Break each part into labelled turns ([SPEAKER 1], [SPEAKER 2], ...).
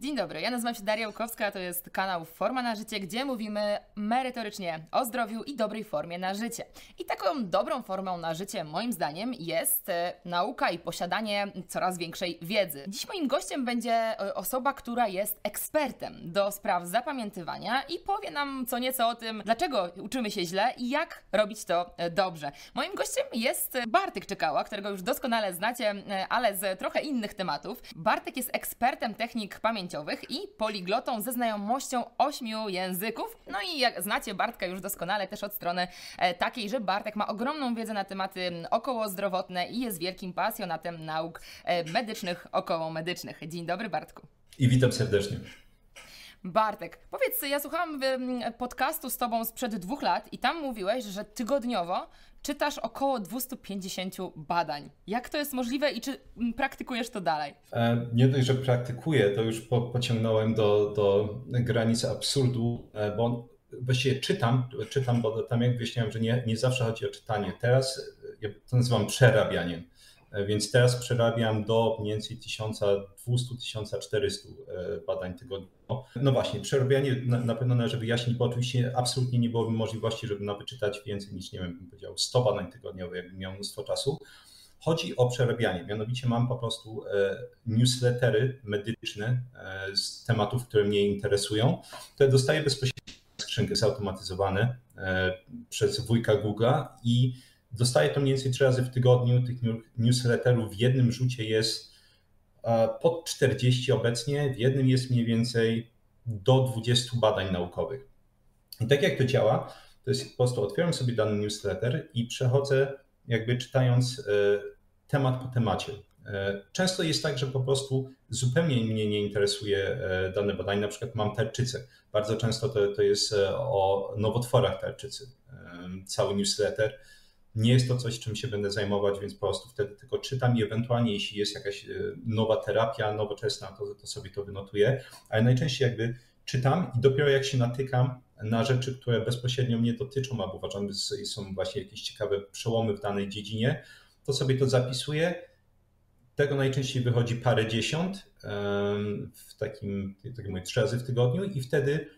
[SPEAKER 1] Dzień dobry, ja nazywam się Daria Łukowska, to jest kanał Forma na Życie, gdzie mówimy merytorycznie o zdrowiu i dobrej formie na życie. I taką dobrą formą na życie, moim zdaniem, jest e, nauka i posiadanie coraz większej wiedzy. Dziś moim gościem będzie e, osoba, która jest ekspertem do spraw zapamiętywania i powie nam co nieco o tym, dlaczego uczymy się źle i jak robić to e, dobrze. Moim gościem jest Bartek Czekała, którego już doskonale znacie, ale z trochę innych tematów. Bartek jest ekspertem technik pamięci pamięciowych i poliglotą ze znajomością ośmiu języków. No i jak znacie Bartka już doskonale też od strony e, takiej, że Bartek ma ogromną wiedzę na tematy okołozdrowotne i jest wielkim pasjonatem nauk e, medycznych, około medycznych. Dzień dobry Bartku.
[SPEAKER 2] I witam serdecznie.
[SPEAKER 1] Bartek, powiedz, ja słuchałam podcastu z Tobą sprzed dwóch lat i tam mówiłeś, że tygodniowo czytasz około 250 badań. Jak to jest możliwe i czy praktykujesz to dalej?
[SPEAKER 2] E, nie dość, że praktykuję, to już po, pociągnąłem do, do absurdu, e, bo właściwie czytam, czytam, bo tam jak wyjaśniałem, że nie, nie zawsze chodzi o czytanie. Teraz ja to nazywam przerabianiem. E, więc teraz przerabiam do mniej więcej 1200-1400 e, badań tygodniowo. No właśnie, przerabianie na, na, pewno należy wyjaśnić, bo oczywiście absolutnie nie byłoby możliwości, żeby nawet czytać więcej niż, nie wiem, bym powiedział, 100 badań tygodniowo, jakbym miał mnóstwo czasu. Chodzi o przerabianie, mianowicie mam po prostu e, newslettery medyczne z tematów, które mnie interesują, które dostaję bezpośrednio skrzynkę zautomatyzowane przez wujka Google'a i Dostaję to mniej więcej trzy razy w tygodniu. Tych newsletterów w jednym rzucie jest pod 40 obecnie, w jednym jest mniej więcej do 20 badań naukowych. I tak jak to działa, to jest po prostu otwieram sobie dany newsletter i przechodzę jakby czytając e, temat po temacie. E, często jest tak, że po prostu zupełnie mnie nie interesuje e, dane badanie, na przykład mam tarczycę. Bardzo często to, to jest o nowotworach tarczycy, cały newsletter nie jest to coś, czym się będę zajmować, więc po prostu wtedy tylko czytam i ewentualnie jeśli jest jakaś e, nowa terapia, nowoczesna, to, to sobie to wynotuję, ale najczęściej jakby czytam i dopiero jak się natykam na rzeczy, które bezpośrednio mnie dotyczą, albo uważam, że są właśnie jakieś ciekawe przełomy w danej dziedzinie, to sobie to zapisuję. Tego najczęściej wychodzi parę dziesiąt w takim, tak jak mówię, trzy razy w tygodniu i wtedy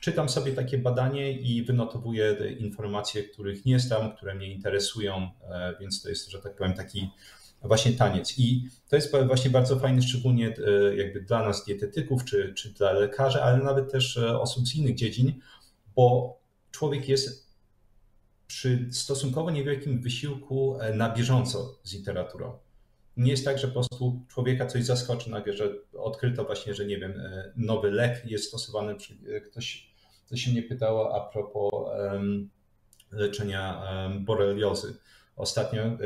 [SPEAKER 2] czytam sobie takie badanie i wynotowuję informacje, których nie znam, które mnie interesują, e, więc to jest, że tak powiem, taki właśnie taniec. I to jest właśnie bardzo fajne, szczególnie e, jakby dla nas dietetyków, czy, czy dla lekarzy, ale nawet też e, osób z innych dziedzin, bo człowiek jest przy stosunkowo niewielkim wysiłku na bieżąco z literaturą nie jest tak, że po prostu człowieka coś zaskoczy nagle, że odkryto właśnie, że nie wiem, nowy lek jest stosowany. Ktoś się mnie pytał a propos leczenia boreliozy ostatnio e,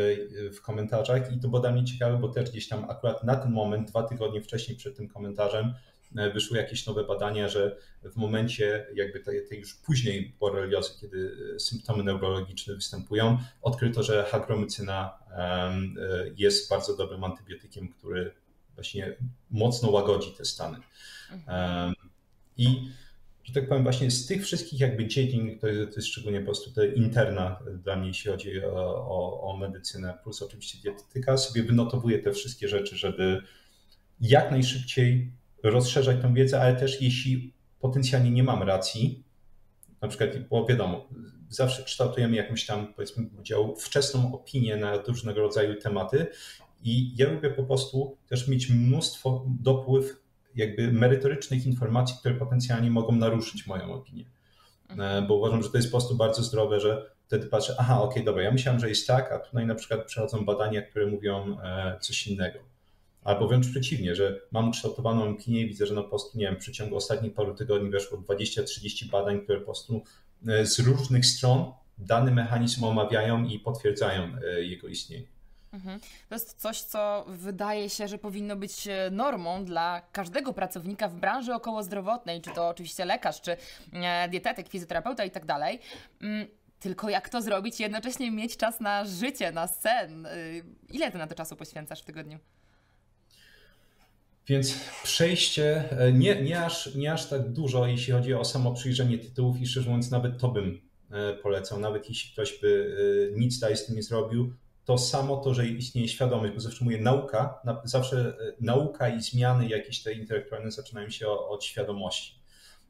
[SPEAKER 2] w komentarzach i to było dla mnie ciekawe, bo też gdzieś tam akurat na ten moment, dwa tygodnie wcześniej przed tym komentarzem, E, wyszły jakieś nowe badania, że w momencie jakby tej, tej już później boreliozy, kiedy e, symptomy neurologiczne występują, odkryto, że hagromycyna jest bardzo dobrym antybiotykiem, który właśnie mocno łagodzi te stany. Mhm. I że tak powiem, właśnie z tych wszystkich jakby dziedzin, to jest, to jest szczególnie po prostu to interna dla mnie, jeśli chodzi o, o, o medycynę, plus oczywiście dietetyka, sobie wynotowuję te wszystkie rzeczy, żeby jak najszybciej rozszerzać tą wiedzę, ale też jeśli potencjalnie nie mam racji, na przykład, bo wiadomo, zawsze kształtujemy jakąś tam, powiedzmy, udział wczesną opinię na różnego rodzaju tematy i ja lubię po prostu też mieć mnóstwo dopływ jakby merytorycznych informacji, które potencjalnie mogą naruszyć moją opinię. E, bo uważam, że to jest po prostu bardzo zdrowe, że wtedy patrzę, aha, okej, okay, dobra, ja myślałem, że jest tak, a tutaj na przykład przechodzą badania, które mówią e, coś innego. Albo wręcz przeciwnie, że mam kształtowaną opinię i widzę, że no po prostu, nie wiem, w przeciągu ostatnich paru tygodni weszło 20-30 badań, które po prostu e, z różnych stron dany mechanizm omawiają i potwierdzają jego istnienie.
[SPEAKER 1] Mhm. To jest coś, co wydaje się, że powinno być e, normą dla każdego pracownika w branży okołozdrowotnej, czy to oczywiście lekarz, czy dietetyk, fizjoterapeuta i tak dalej. Mm, tylko jak to zrobić, jednocześnie mieć czas na życie, na sen? Ile ty na to czasu poświęcasz w tygodniu?
[SPEAKER 2] Więc przejście e, nie, nie, aż, nie aż tak dużo, jeśli chodzi o samo przyjrzenie tytułów i szczerze mówiąc nawet to bym e, polecał, nawet jeśli ktoś by e, nic dalej z tym nie zrobił, to samo to, że istnieje świadomość, bo zawsze mówię nauka, zawsze nauka i zmiany jakieś te intelektualne zaczynają się od świadomości.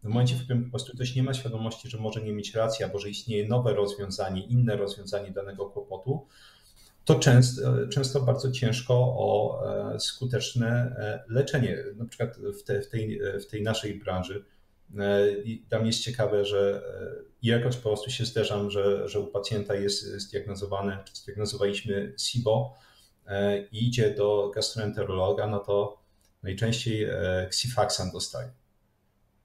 [SPEAKER 2] W momencie, w którym po prostu ktoś nie ma świadomości, że może nie mieć racji, albo że istnieje nowe rozwiązanie, inne rozwiązanie danego kłopotu, to często, często bardzo ciężko o e, skuteczne e, leczenie. Na przykład w, te, w, tej, w tej naszej branży. E, I dla jest ciekawe, że jakoś po prostu się zderzam, że, że u pacjenta jest zdiagnozowane, czy zdiagnozowaliśmy SIBO i idzie do gastroenterologa, no to najczęściej Xifaxan dostaje.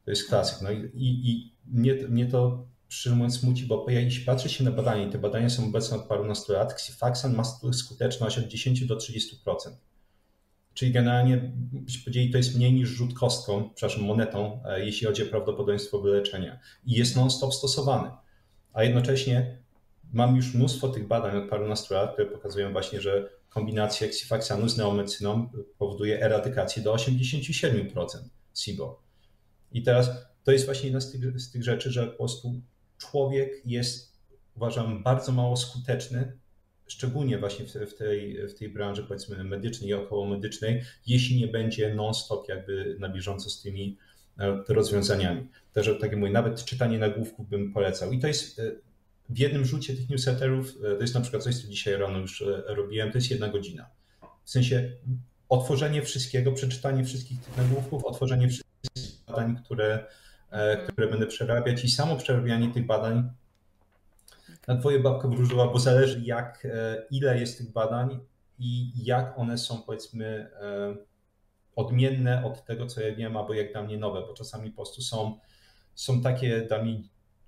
[SPEAKER 2] To jest klasyk. No i, i, i mnie, mnie to szczerze mówiąc smuci, bo jeśli patrzy się na badania i te badania są obecne od parunastu lat, Xifaxan ma skuteczność od 10 do 30%. Czyli generalnie, byśmy powiedzieli, to jest mniej niż rzut kostką, przepraszam, monetą, e, jeśli chodzi o prawdopodobieństwo wyleczenia. I jest non-stop stosowany. A jednocześnie mam już mnóstwo tych badań od parunastu lat, które pokazują właśnie, że kombinacja Xifaxanu z neomecyną powoduje eradykację do 87% SIBO. I teraz to jest właśnie jedna z tych, z tych rzeczy, że po prostu człowiek jest, uważam, bardzo mało skuteczny, szczególnie właśnie w, tej, w tej branży, powiedzmy, medycznej i okołomedycznej, jeśli nie będzie non-stop jakby na bieżąco z tymi e, rozwiązaniami. Także tak jak mówię, nawet czytanie nagłówków bym polecał. I to jest e, w jednym rzucie tych newsletterów, e, to jest na przykład coś, co dzisiaj rano już robiłem, to jest jedna godzina. W sensie otworzenie wszystkiego, przeczytanie wszystkich tych nagłówków, otworzenie wszystkich badań, które, które będę przerabiać i samo przerabianie tych badań na twoje babka wróżyła, bo zależy jak, e, ile jest tych badań i jak one są powiedzmy e, odmienne od tego, co ja wiem, albo jak dla mnie nowe, bo czasami po prostu są, są takie dla mnie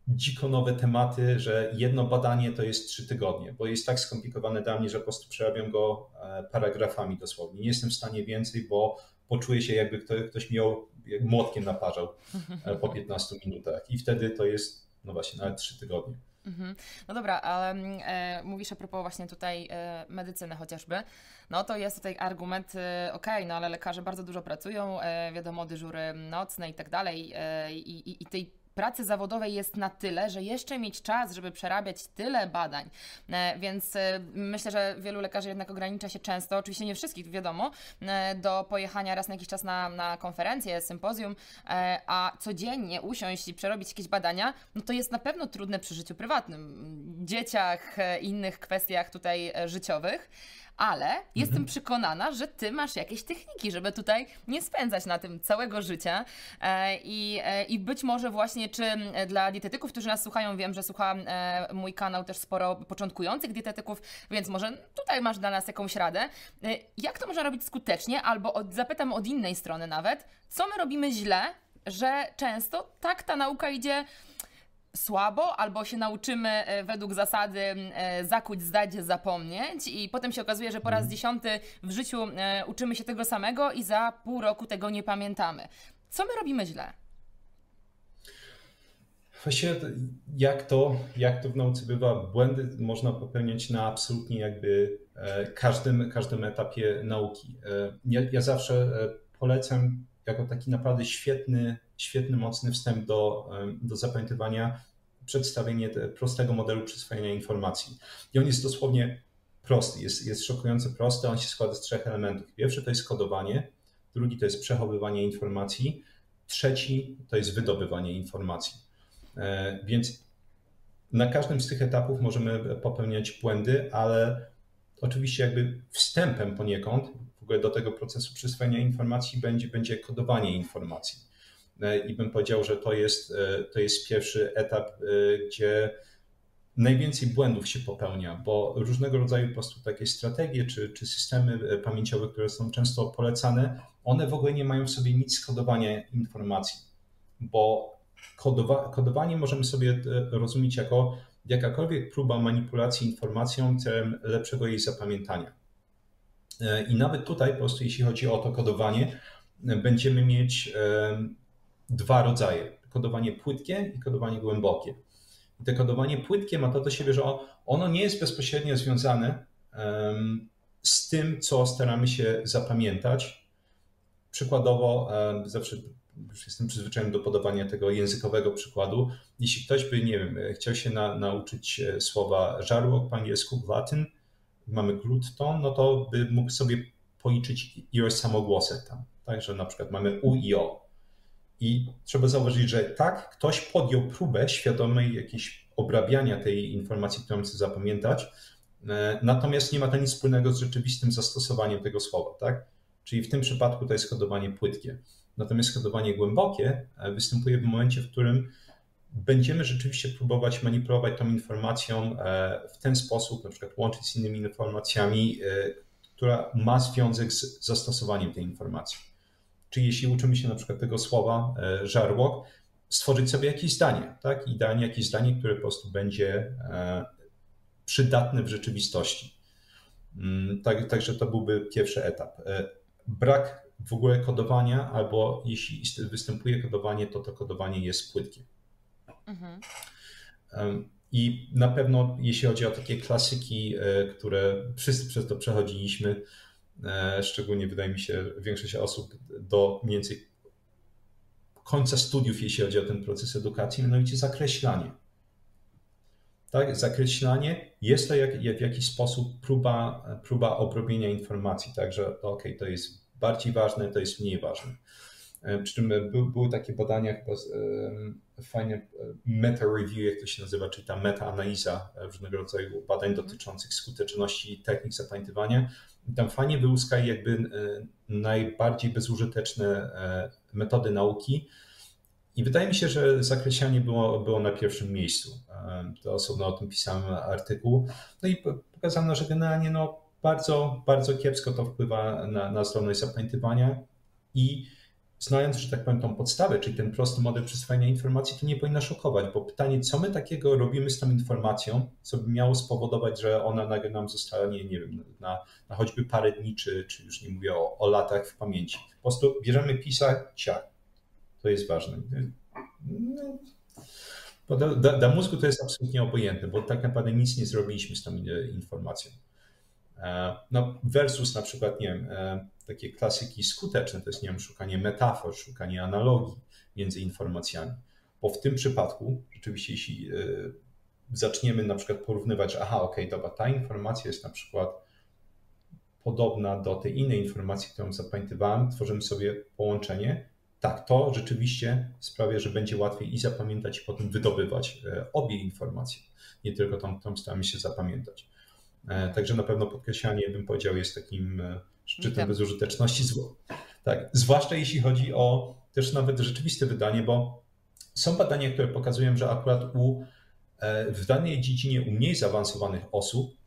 [SPEAKER 2] dziko nowe tematy, że jedno badanie to jest trzy tygodnie, bo jest tak skomplikowane dla mnie, że po prostu przerabiam go e, paragrafami dosłownie. Nie jestem w stanie więcej, bo poczuję się jakby ktoś miał młotkiem naparzał po 15 minutach i wtedy to jest no właśnie nawet 3 tygodnie.
[SPEAKER 1] Mhm. No dobra, ale mm, e, mówisz a propos właśnie tutaj e, medycyny chociażby. No to jest tutaj argument, e, okej, okay, no ale lekarze bardzo dużo pracują, e, wiadomo, dyżury nocne i tak dalej e, i, i tej pracy zawodowej jest na tyle, że jeszcze mieć czas, żeby przerabiać tyle badań. E, więc e, myślę, że wielu lekarzy jednak ogranicza się często, oczywiście nie wszystkich, wiadomo, e, do pojechania raz na jakiś czas na, na konferencję, sympozjum, a codziennie usiąść i przerobić jakieś badania, no to jest na pewno trudne przy życiu prywatnym, dzieciach, innych kwestiach tutaj życiowych ale mhm. jestem przekonana, że ty masz jakieś techniki, żeby tutaj nie spędzać na tym całego życia e, i, e, i być może właśnie czy dla dietetyków, którzy nas słuchają, wiem, że słucha e, mój kanał też sporo początkujących dietetyków, więc może tutaj masz dla nas jakąś radę. Jak to można robić skutecznie, albo od, zapytam od innej strony nawet, co my robimy źle, że często tak ta nauka idzie słabo, albo się nauczymy e, według zasady e, zakuć, zdać, zapomnieć i potem się okazuje, że po raz mhm. dziesiąty w życiu e, uczymy się tego samego i za pół roku tego nie pamiętamy. Co my robimy źle?
[SPEAKER 2] Właściwie jak to, jak to w nauce bywa, błędy można popełniać na absolutnie jakby każdym, każdym etapie nauki. Ja, ja zawsze polecam jako taki naprawdę świetny, świetny, mocny wstęp do, do zapamiętywania przedstawienie prostego modelu przyswojenia informacji. I on jest dosłownie prosty, jest, jest szokująco prosty, on się składa z trzech elementów. Pierwszy to jest kodowanie, drugi to jest przechowywanie informacji, trzeci to jest wydobywanie informacji. E, więc na każdym z tych etapów możemy popełniać błędy, ale oczywiście jakby wstępem poniekąd w ogóle do tego procesu przyswojenia informacji będzie, będzie kodowanie informacji. E, i bym powiedział, że to jest, e, to jest pierwszy etap, e, gdzie najwięcej błędów się popełnia, bo różnego rodzaju po prostu takie strategie czy, czy systemy pamięciowe, które są często polecane, one w ogóle nie mają w sobie nic z kodowania informacji, bo kodowa, kodowanie możemy sobie rozumieć jako jakakolwiek próba manipulacji informacją celem lepszego jej zapamiętania. I nawet tutaj po prostu jeśli chodzi o to kodowanie, będziemy mieć dwa rodzaje: kodowanie płytkie i kodowanie głębokie. I kodowanie płytkie ma to do siebie, że ono nie jest bezpośrednio związane z tym, co staramy się zapamiętać. Przykładowo, zawsze już jestem przyzwyczajony do podawania tego językowego przykładu. Jeśli ktoś by, nie wiem, chciał się na, nauczyć e, słowa żarłok po angielsku, Latin, mamy glut-ton, no to by mógł sobie policzyć ilość samogłosek tam. Także na przykład mamy U i O. I trzeba zauważyć, że tak, ktoś podjął próbę świadomej jakiejś obrabiania tej informacji, którą chce zapamiętać, e, natomiast nie ma to nic wspólnego z rzeczywistym zastosowaniem tego słowa, tak? Czyli w tym przypadku to jest kodowanie płytkie. Natomiast kodowanie głębokie e, występuje w momencie, w którym będziemy rzeczywiście próbować manipulować tą informacją e, w ten sposób, na przykład łączyć z innymi informacjami, która ma związek z zastosowaniem tej informacji. Czyli jeśli uczymy się na przykład tego słowa żarłok, stworzyć sobie jakieś zdanie, tak? Idealnie jakieś zdanie, które po prostu będzie e, przydatne w rzeczywistości. Mm, tak, także to byłby pierwszy etap. E, brak w ogóle kodowania, albo jeśli występuje kodowanie, to to kodowanie jest płytkie. Mhm. I na pewno, jeśli chodzi o takie klasyki, e, które wszyscy przez to przechodziliśmy, szczególnie wydaje mi się, większość osób do mniej więcej końca studiów, jeśli chodzi o ten proces edukacji, mianowicie zakreślanie. Tak, zakreślanie jest to jak, jak w jakiś sposób próba, próba obrobienia informacji, także ok, to jest bardziej ważne, to jest mniej ważne. E, przy czym by, były takie badania, chyba fajne e, meta-review, jak to się nazywa, czyli ta meta-analiza e, różnego rodzaju badań dotyczących skuteczności technik zapamiętywania. Tam fajnie wyłuskali jakby najbardziej bezużyteczne metody nauki. I wydaje mi się, że zakreślanie było, było na pierwszym miejscu. To osobno o tym pisałem artykuł. No i pokazano, że generalnie no, bardzo, bardzo kiepsko to wpływa na, na zdolność zapamiętywania i znając, że tak powiem, tą podstawę, czyli ten prosty model przyswajania informacji, to nie powinno szokować, bo pytanie, co my takiego robimy z tą informacją, co by miało spowodować, że ona nagle nam zostanie, nie wiem, na, na choćby parę dni, czy, czy już nie mówię o, o latach w pamięci. Po prostu bierzemy pisa, ciach. To jest ważne. No, bo dla mózgu to jest absolutnie obojętne, bo tak naprawdę nic nie zrobiliśmy z tą informacją. E, no, versus na przykład, nie wiem, e, takie klasyki skuteczne, to jest, nie wiem, szukanie metafor, szukanie analogii między informacjami. Bo w tym przypadku, rzeczywiście, jeśli e, zaczniemy na przykład porównywać, że aha, okej, okay, dobra, ta informacja jest na przykład podobna do tej innej informacji, którą zapamiętywałem, tworzymy sobie połączenie, tak, to rzeczywiście sprawia, że będzie łatwiej i zapamiętać, i potem wydobywać obie informacje, nie tylko tą, którą staramy się zapamiętać. E, także na pewno podkreślanie, bym powiedział, jest takim e, szczytem bezużyteczności. Tak, zwłaszcza jeśli chodzi o też nawet rzeczywiste wydanie, bo są badania, które pokazują, że akurat u, e, w danej dziedzinie u mniej zaawansowanych osób,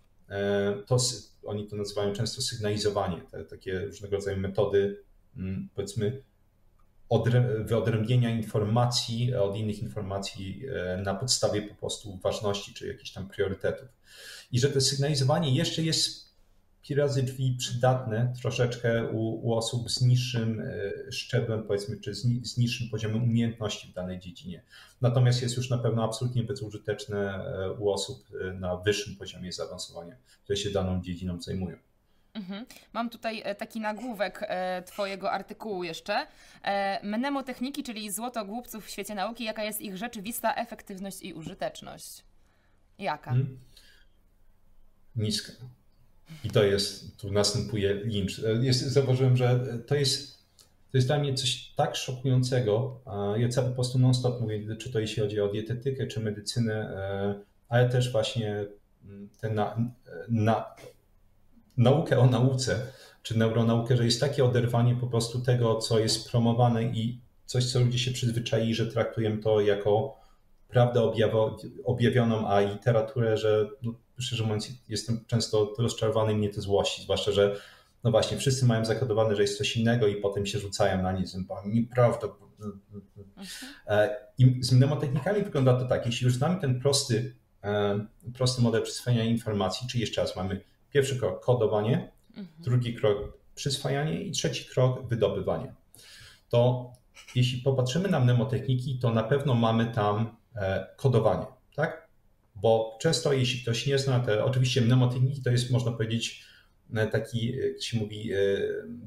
[SPEAKER 2] to oni to nazywają często sygnalizowanie, te, takie różnego rodzaju metody, mm, powiedzmy, wyodrębnienia informacji od innych informacji na podstawie po prostu ważności czy jakichś tam priorytetów i że to sygnalizowanie jeszcze jest razy drzwi przydatne troszeczkę u, u, osób z niższym e, szczeblem, powiedzmy, czy z, z niższym poziomem umiejętności w danej dziedzinie. Natomiast jest już na pewno absolutnie bezużyteczne e, u osób e, na wyższym poziomie zaawansowania, które się daną dziedziną zajmują.
[SPEAKER 1] Mhm. Mam tutaj taki nagłówek Twojego artykułu jeszcze. Mnemotechniki, czyli złoto głupców w świecie nauki, jaka jest ich rzeczywista efektywność i użyteczność? Jaka? Hmm
[SPEAKER 2] niska. I to jest, tu następuje lincz. Jest, zauważyłem, że to jest, to jest dla mnie coś tak szokującego. Ja cały po prostu non-stop mówię, czy to jeśli chodzi o dietetykę, czy medycynę, e, ale też właśnie mm, tę na, na, naukę o nauce, czy neuronaukę, że jest takie oderwanie po prostu tego, co jest promowane i coś, co ludzie się przyzwyczaili, że traktują to jako prawdę objawioną, a literaturę, że no, szczerze mówiąc, jestem często rozczarowany mnie to złości, zwłaszcza, że no właśnie, wszyscy mają zakodowane, że jest coś innego i potem się rzucają na nic, nieprawda. E, I z mnemotechnikami wygląda to tak, jeśli już znamy ten prosty, e, prosty model przyswajania informacji, czyli jeszcze raz mamy pierwszy krok kodowanie, mhm. drugi krok przyswajanie i trzeci krok wydobywanie. To jeśli popatrzymy na mnemotechniki, to na pewno mamy tam e, kodowanie, tak? bo często jeśli ktoś nie zna, to oczywiście mnemotechniki to jest można powiedzieć e, taki, jak się mówi, e,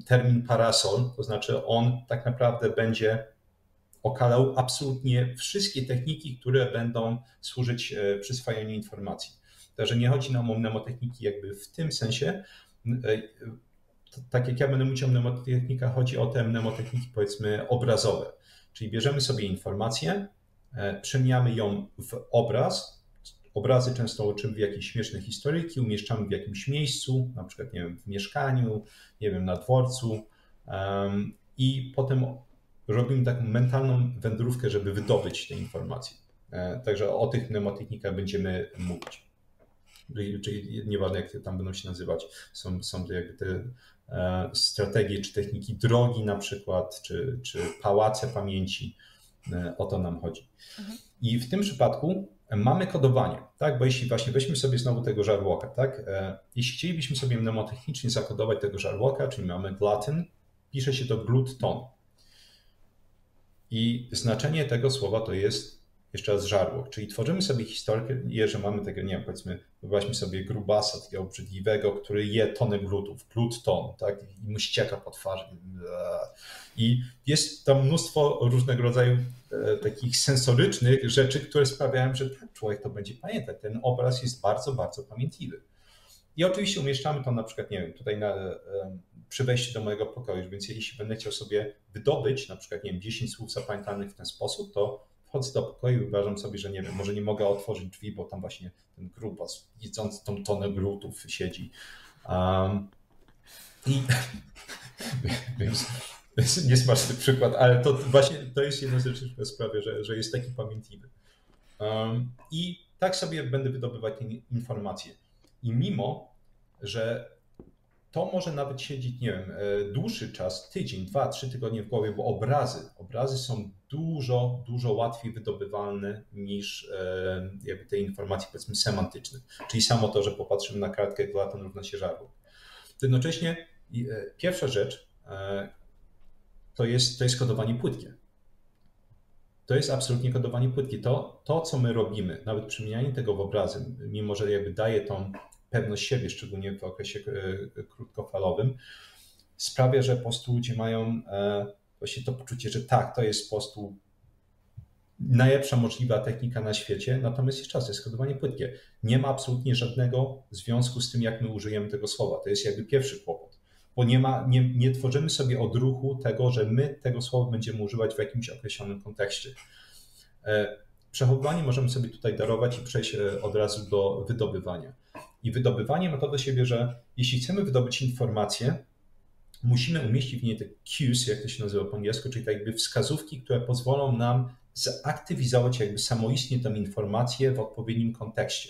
[SPEAKER 2] termin parasol, to znaczy on tak naprawdę będzie okalał absolutnie wszystkie techniki, które będą służyć e, przyswajaniu informacji. Także nie chodzi nam o mnemotechniki jakby w tym sensie. Tak jak ja będę mówić o mnemotechnikach, chodzi o te mnemotechniki powiedzmy obrazowe. Czyli bierzemy sobie informację, przemieniamy ją w obraz, Obrazy często uczymy w jakieś śmieszne historyjki, umieszczamy w jakimś miejscu, na przykład nie wiem, w mieszkaniu, nie wiem, na dworcu i potem robimy taką mentalną wędrówkę, żeby wydobyć te informacje. E, także o tych mnemotechnikach będziemy mówić. Czyli, czyli nieważne jak tam będą się nazywać, są, są to jakby te e, strategie czy techniki drogi na przykład, czy, czy pałace pamięci. E, o to nam chodzi. Mhm. I w tym przypadku mamy kodowanie, tak? Bo jeśli właśnie weźmy sobie znowu tego żarłoka, tak? E, jeśli chcielibyśmy sobie mnemotechnicznie zakodować tego żarłoka, czyli mamy glutton, pisze się to glutton. I znaczenie tego słowa to jest jeszcze raz żarłok, czyli tworzymy sobie historię, że mamy tego, nie wiem, powiedzmy, wyobraźmy sobie grubasa, takiego obrzydliwego, który je tonę glutów, glut ton, tak, i mu ścieka po twarzy. I jest tam mnóstwo różnego rodzaju e, takich sensorycznych rzeczy, które sprawiają, że człowiek to będzie pamiętać. Ten obraz jest bardzo, bardzo pamiętliwy. I oczywiście umieszczamy to na przykład, nie wiem, tutaj na, e, przy wejściu do mojego pokoju, więc jeśli będę chciał sobie wydobyć na przykład, nie wiem, 10 słów zapamiętanych w ten sposób, to wchodzę do pokoju i wyobrażam sobie, że nie wiem, może nie mogę otworzyć drzwi, bo tam właśnie ten grubas jedzący tą tonę grutów siedzi. Um, I więc, więc niesmaczny przykład, ale to właśnie to jest jedna z rzeczy, która sprawia, że, że jest taki pamiętliwy. Um, I tak sobie będę wydobywać informacje. I mimo, że to może nawet siedzieć, nie wiem, e, dłuższy czas, tydzień, dwa, trzy tygodnie w głowie, bo obrazy, obrazy są dużo, dużo łatwiej wydobywalne niż e, jakby te informacje powiedzmy semantyczne. Czyli samo to, że popatrzymy na kartkę Glaton równa się żarłok. Jednocześnie e, pierwsza rzecz to jest, to jest kodowanie płytkie. To jest absolutnie kodowanie płytkie. To, to, co my robimy, nawet przemienianie tego w obrazy, mimo że jakby daje tą pewność siebie, szczególnie w okresie e, krótkofalowym, sprawia, że po prostu ludzie mają e, właśnie to poczucie, że tak, to jest po prostu najlepsza możliwa technika na świecie, natomiast jeszcze raz, jest kodowanie płytkie. Nie ma absolutnie żadnego związku z tym, jak my użyjemy tego słowa. To jest jakby pierwszy kłopot, bo nie, ma, nie, nie tworzymy sobie odruchu tego, że my tego słowa będziemy używać w jakimś określonym kontekście. E, przechowywanie możemy sobie tutaj darować i przejść od razu do wydobywania. I wydobywanie ma to do siebie, że jeśli chcemy wydobyć informację, musimy umieścić w niej te cues, jak to się nazywa po angielsku, czyli tak jakby wskazówki, które pozwolą nam zaktywizować jakby samoistnie tę informację w odpowiednim kontekście.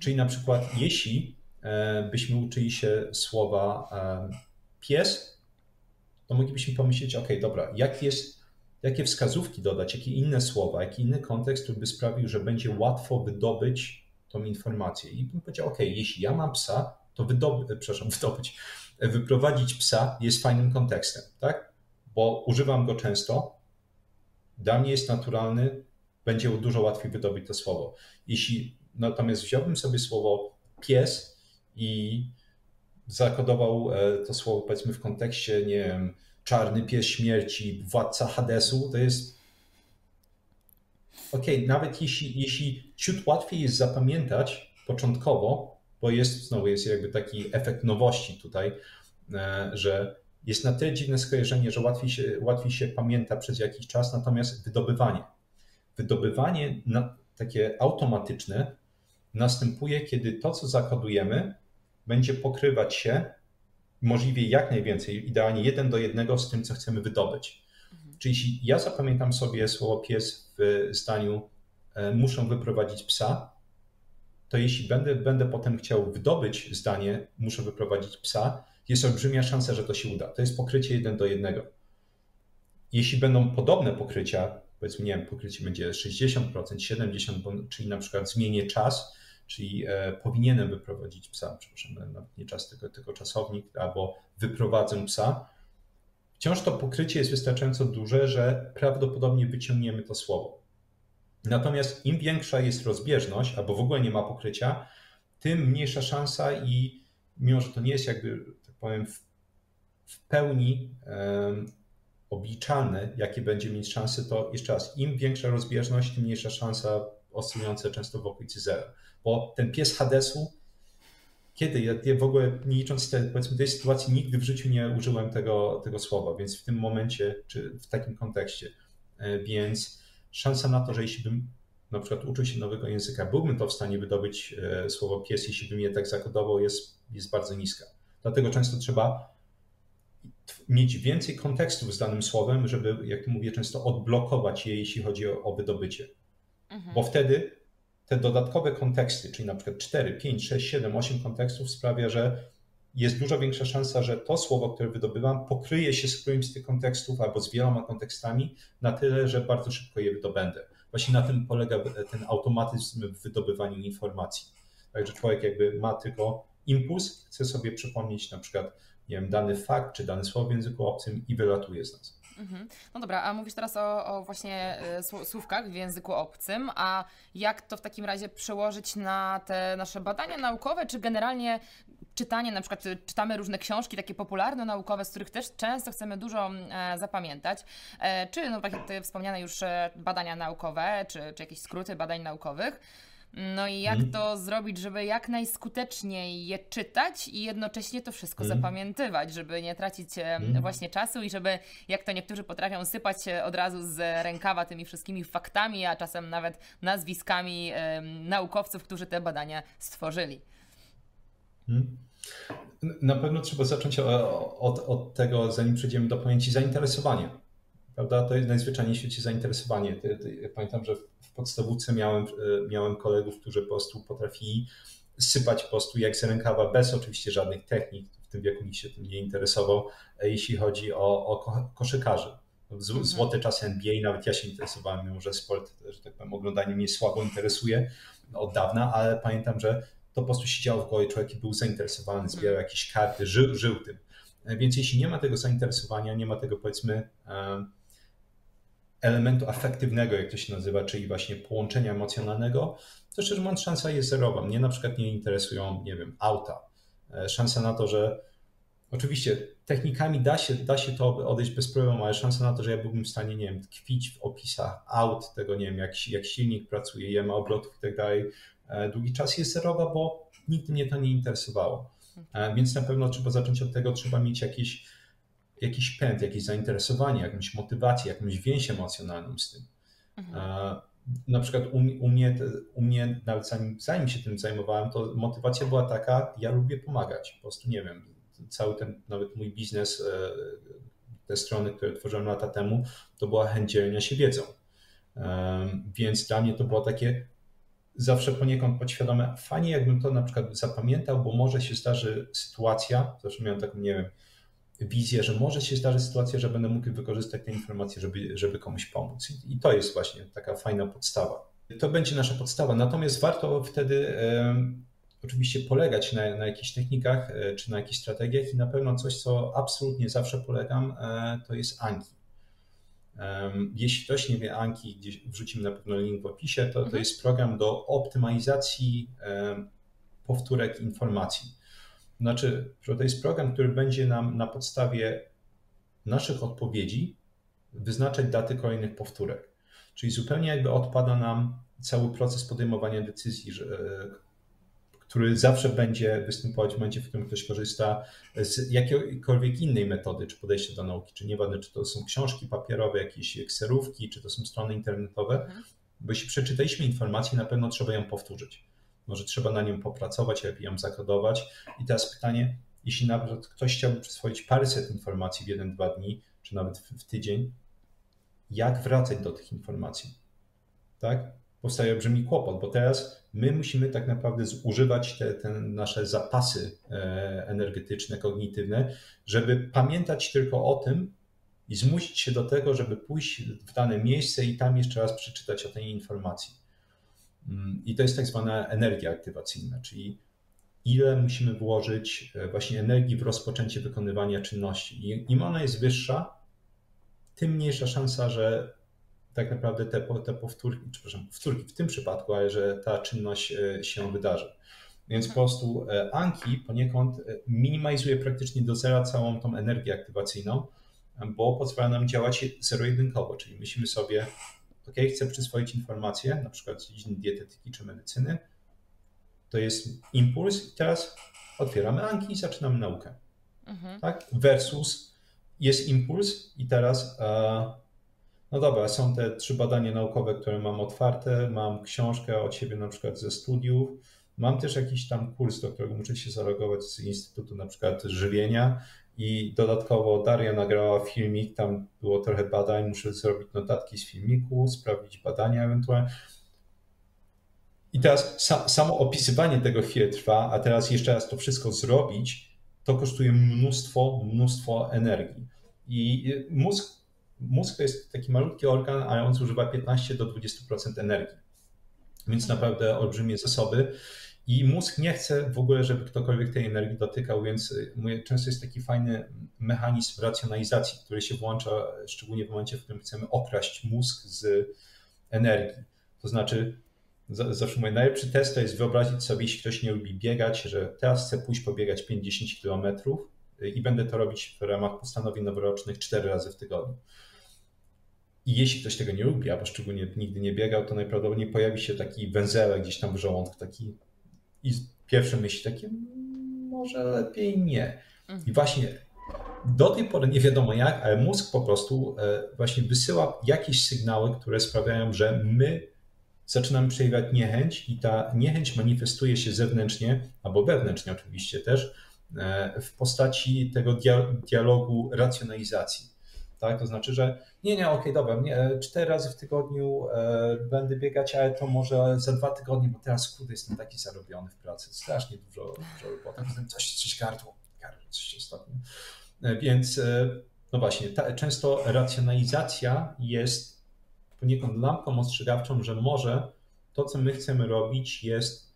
[SPEAKER 2] Czyli na przykład jeśli e, byśmy uczyli się słowa e, pies, to moglibyśmy pomyśleć, ok, dobra, jak jest, jakie wskazówki dodać, jakie inne słowa, jaki inny kontekst, który by sprawił, że będzie łatwo wydobyć tą informację. I bym powiedział, ok, jeśli ja mam psa, to wydoby, przepraszam, wydobyć, wyprowadzić psa jest fajnym kontekstem, tak? Bo używam go często, dla mnie jest naturalny, będzie dużo łatwiej wydobyć to słowo. Jeśli natomiast wziąłbym sobie słowo pies i zakodował e, to słowo powiedzmy w kontekście, nie wiem, czarny pies śmierci, władca Hadesu, to jest ok, nawet jeśli, jeśli ciut łatwiej jest zapamiętać początkowo, bo jest znowu jest jakby taki efekt nowości tutaj, e, że jest na tyle dziwne skojarzenie, że łatwiej się, łatwiej się pamięta przez jakiś czas, natomiast wydobywanie. Wydobywanie na, takie automatyczne następuje, kiedy to, co zakodujemy, będzie pokrywać się możliwie jak najwięcej, idealnie jeden do jednego z tym, co chcemy wydobyć. Czyli jeśli ja zapamiętam sobie słowo pies w zdaniu e, muszą wyprowadzić psa, to jeśli będę, będę potem chciał wydobyć zdanie muszę wyprowadzić psa, jest olbrzymia szansa, że to się uda. To jest pokrycie jeden do jednego. Jeśli będą podobne pokrycia, powiedzmy, nie wiem, pokrycie będzie 60%, 70%, czyli na przykład zmienię czas, czyli e, powinienem wyprowadzić psa, przepraszam, nawet nie czas, tylko, tylko czasownik, albo wyprowadzę psa, wciąż to pokrycie jest wystarczająco duże, że prawdopodobnie wyciągniemy to słowo. Natomiast im większa jest rozbieżność, albo w ogóle nie ma pokrycia, tym mniejsza szansa i mimo, że to nie jest jakby, tak powiem, w, w pełni um, obliczalne, jakie będzie mieć szanse, to jeszcze raz, im większa rozbieżność, tym mniejsza szansa oscylujące często w okolicy zera. Bo ten pies Hadesu, kiedy ja, w ogóle nie licząc te, powiedzmy tej sytuacji, nigdy w życiu nie użyłem tego, tego słowa, więc w tym momencie, czy w takim kontekście, e, więc szansa na to, że jeśli bym na przykład uczył się nowego języka, byłbym to w stanie wydobyć e, słowo pies, jeśli bym je tak zakodował, jest, jest bardzo niska. Dlatego często trzeba mieć więcej kontekstów z danym słowem, żeby, jak mówię często, odblokować je, jeśli chodzi o, o wydobycie. Mhm. Bo wtedy te dodatkowe konteksty, czyli na przykład 4, 5, 6, 7, 8 kontekstów sprawia, że jest dużo większa szansa, że to słowo, które wydobywam, pokryje się z którymś z tych kontekstów albo z wieloma kontekstami na tyle, że bardzo szybko je wydobędę. Właśnie na tym polega ten automatyzm w wydobywaniu informacji. Także człowiek jakby ma tylko impuls, chce sobie przypomnieć na przykład nie wiem, dany fakt czy dane słowo w języku obcym i wylatuje z nas.
[SPEAKER 1] Mhm. No dobra, a mówisz teraz o, o właśnie y, słówkach w języku obcym, a jak to w takim razie przełożyć na te nasze badania naukowe, czy generalnie czytanie, na przykład czytamy różne książki takie popularno-naukowe, z których też często chcemy dużo e, zapamiętać, e, czy no takie te wspomniane już e, badania naukowe, czy, czy jakieś skróty badań naukowych, no i jak hmm. to zrobić, żeby jak najskuteczniej je czytać i jednocześnie to wszystko hmm. zapamiętywać, żeby nie tracić hmm. właśnie czasu i żeby, jak to niektórzy potrafią, sypać się od razu z rękawa tymi wszystkimi faktami, a czasem nawet nazwiskami naukowców, którzy te badania stworzyli.
[SPEAKER 2] Na pewno trzeba zacząć od, od tego, zanim przejdziemy do pojęcia zainteresowania. Prawda? To jest najzwyczajniej w świecie zainteresowanie. Pamiętam, że w podstawówce miałem, e, miałem kolegów, którzy po prostu potrafili sypać po prostu jak z rękawa, bez oczywiście żadnych technik. W tym wieku nikt się tym nie interesował, e, jeśli chodzi o, o koszykarzy. Mhm. Złote czasy NBA, nawet ja się interesowałem, mimo że sport, że tak powiem, oglądanie mnie słabo interesuje od dawna, ale pamiętam, że to po prostu siedziało w głowie, człowiek był zainteresowany, zbierał mhm. jakieś karty, żył, żył tym. E, więc jeśli nie ma tego zainteresowania, nie ma tego powiedzmy elementu afektywnego, jak to się nazywa, czyli właśnie połączenia emocjonalnego, to szczerze mówiąc szansa jest zerowa. Mnie na przykład nie interesują, nie wiem, auta. E, szansa na to, że oczywiście technikami da się, da się to odejść bez problemu, ale szansa na to, że ja byłbym w stanie, nie wiem, tkwić w opisach aut, tego, nie wiem, jak, jak silnik pracuje, jema obrotów i tak dalej, e, długi czas jest zerowa, bo nigdy mnie to nie interesowało. E, więc na pewno trzeba zacząć od tego, trzeba mieć jakieś jakiś pęd, jakieś zainteresowanie, jakąś motywację, jakąś więź emocjonalną z tym. Mhm. Na przykład u, u, mnie, u mnie, nawet zanim, zanim się tym zajmowałem, to motywacja była taka, ja lubię pomagać. Po prostu nie wiem, cały ten, nawet mój biznes, e, te strony, które tworzyłem lata temu, to była chęć dzielenia się wiedzą. Więc dla mnie to było takie zawsze poniekąd podświadome, fajnie jakbym to na przykład zapamiętał, bo może się zdarzy sytuacja, zawsze miałem taką, nie wiem, wizję, że może się zdarzyć sytuacja, że będę mógł wykorzystać te informacje, żeby, żeby komuś pomóc. I, to jest właśnie taka fajna podstawa. To będzie nasza podstawa. Natomiast warto wtedy oczywiście polegać na, na jakichś technikach e, czy na jakichś strategiach i na pewno coś, co absolutnie zawsze polegam, e, to jest Anki. Jeśli ktoś nie wie Anki, gdzieś wrzucimy na pewno link w opisie, to, to mhm. jest program do optymalizacji powtórek informacji. Znaczy, to jest program, który będzie nam na podstawie naszych odpowiedzi wyznaczać daty kolejnych powtórek. Czyli zupełnie jakby odpada nam cały proces podejmowania decyzji, że, który zawsze będzie występować w momencie, w którym ktoś korzysta z jakiejkolwiek innej metody, czy podejścia do nauki, czy nieważne, czy to są książki papierowe, jakieś ekserówki, czy to są strony internetowe, mhm. bo jeśli przeczytaliśmy informację, na pewno trzeba ją powtórzyć. Może trzeba na nim popracować, lepiej ją zakodować. I teraz pytanie, jeśli nawet ktoś chciałby przyswoić paręset informacji w jeden, dwa dni, czy nawet w, tydzień, jak wracać do tych informacji? Tak? Powstaje olbrzymi kłopot, bo teraz my musimy tak naprawdę zużywać te, te nasze zapasy e, energetyczne, kognitywne, żeby pamiętać tylko o tym i zmusić się do tego, żeby pójść w dane miejsce i tam jeszcze raz przeczytać o tej informacji. Mm, I to jest tak zwana energia aktywacyjna, czyli ile musimy włożyć e, właśnie energii w rozpoczęcie wykonywania czynności. I im ona jest wyższa, tym mniejsza szansa, że tak naprawdę te, te powtórki, przepraszam, powtórki w tym przypadku, ale że ta czynność e, się wydarzy. Więc po prostu e, Anki poniekąd minimalizuje praktycznie do zera całą tą energię aktywacyjną, bo pozwala nam działać zero-jedynkowo, czyli myślimy sobie, ok, chcę przyswoić informacje, na przykład z dziedziny dietetyki czy medycyny, to jest impuls i teraz otwieramy Anki i zaczynamy naukę. Mhm. Tak? Versus jest impuls i teraz e, no dobra, są te trzy badania naukowe, które mam otwarte, mam książkę od siebie na przykład ze studiów, mam też jakiś tam kurs, do którego muszę się zalogować z Instytutu na przykład żywienia i dodatkowo Daria nagrała filmik, tam było trochę badań, muszę zrobić notatki z filmiku, sprawdzić badania ewentualnie. I teraz samo opisywanie tego chwilę trwa, a teraz jeszcze raz to wszystko zrobić, to kosztuje mnóstwo, mnóstwo energii. I mózg mózg to jest taki malutki organ, ale on zużywa 15 do 20% energii. Więc naprawdę olbrzymie zasoby. I mózg nie chce w ogóle, żeby ktokolwiek tej energii dotykał, więc mówię, często jest taki fajny mechanizm racjonalizacji, który się włącza szczególnie w momencie, w którym chcemy okraść mózg z energii. To znaczy, zawsze mówię, najlepszy test to jest wyobrazić sobie, jeśli ktoś nie lubi biegać, że teraz chcę pójść pobiegać 50 km i będę to robić w ramach postanowień noworocznych 4 razy w tygodniu. I jeśli ktoś tego nie lubi, albo szczególnie nigdy nie biegał, to najprawdopodobniej pojawi się taki węzełek gdzieś tam w żołądku, taki i pierwsze myśli takie, może lepiej nie. I mhm. właśnie do tej pory nie wiadomo jak, ale mózg po prostu e, właśnie wysyła jakieś sygnały, które sprawiają, że my zaczynamy przejawiać niechęć i ta niechęć manifestuje się zewnętrznie, albo wewnętrznie oczywiście też, e, w postaci tego dialogu racjonalizacji tak? To znaczy, że nie, nie, okej, okay, dobra, nie, cztery razy w tygodniu e, będę biegać, ale to może za dwa tygodnie, bo teraz kurde jestem taki zarobiony w pracy, strasznie dużo, dużo roboty, coś, coś gardło, gardło, coś ostatnio. E, więc e, no właśnie, ta, często racjonalizacja jest poniekąd lampką ostrzegawczą, że może to, co my chcemy robić jest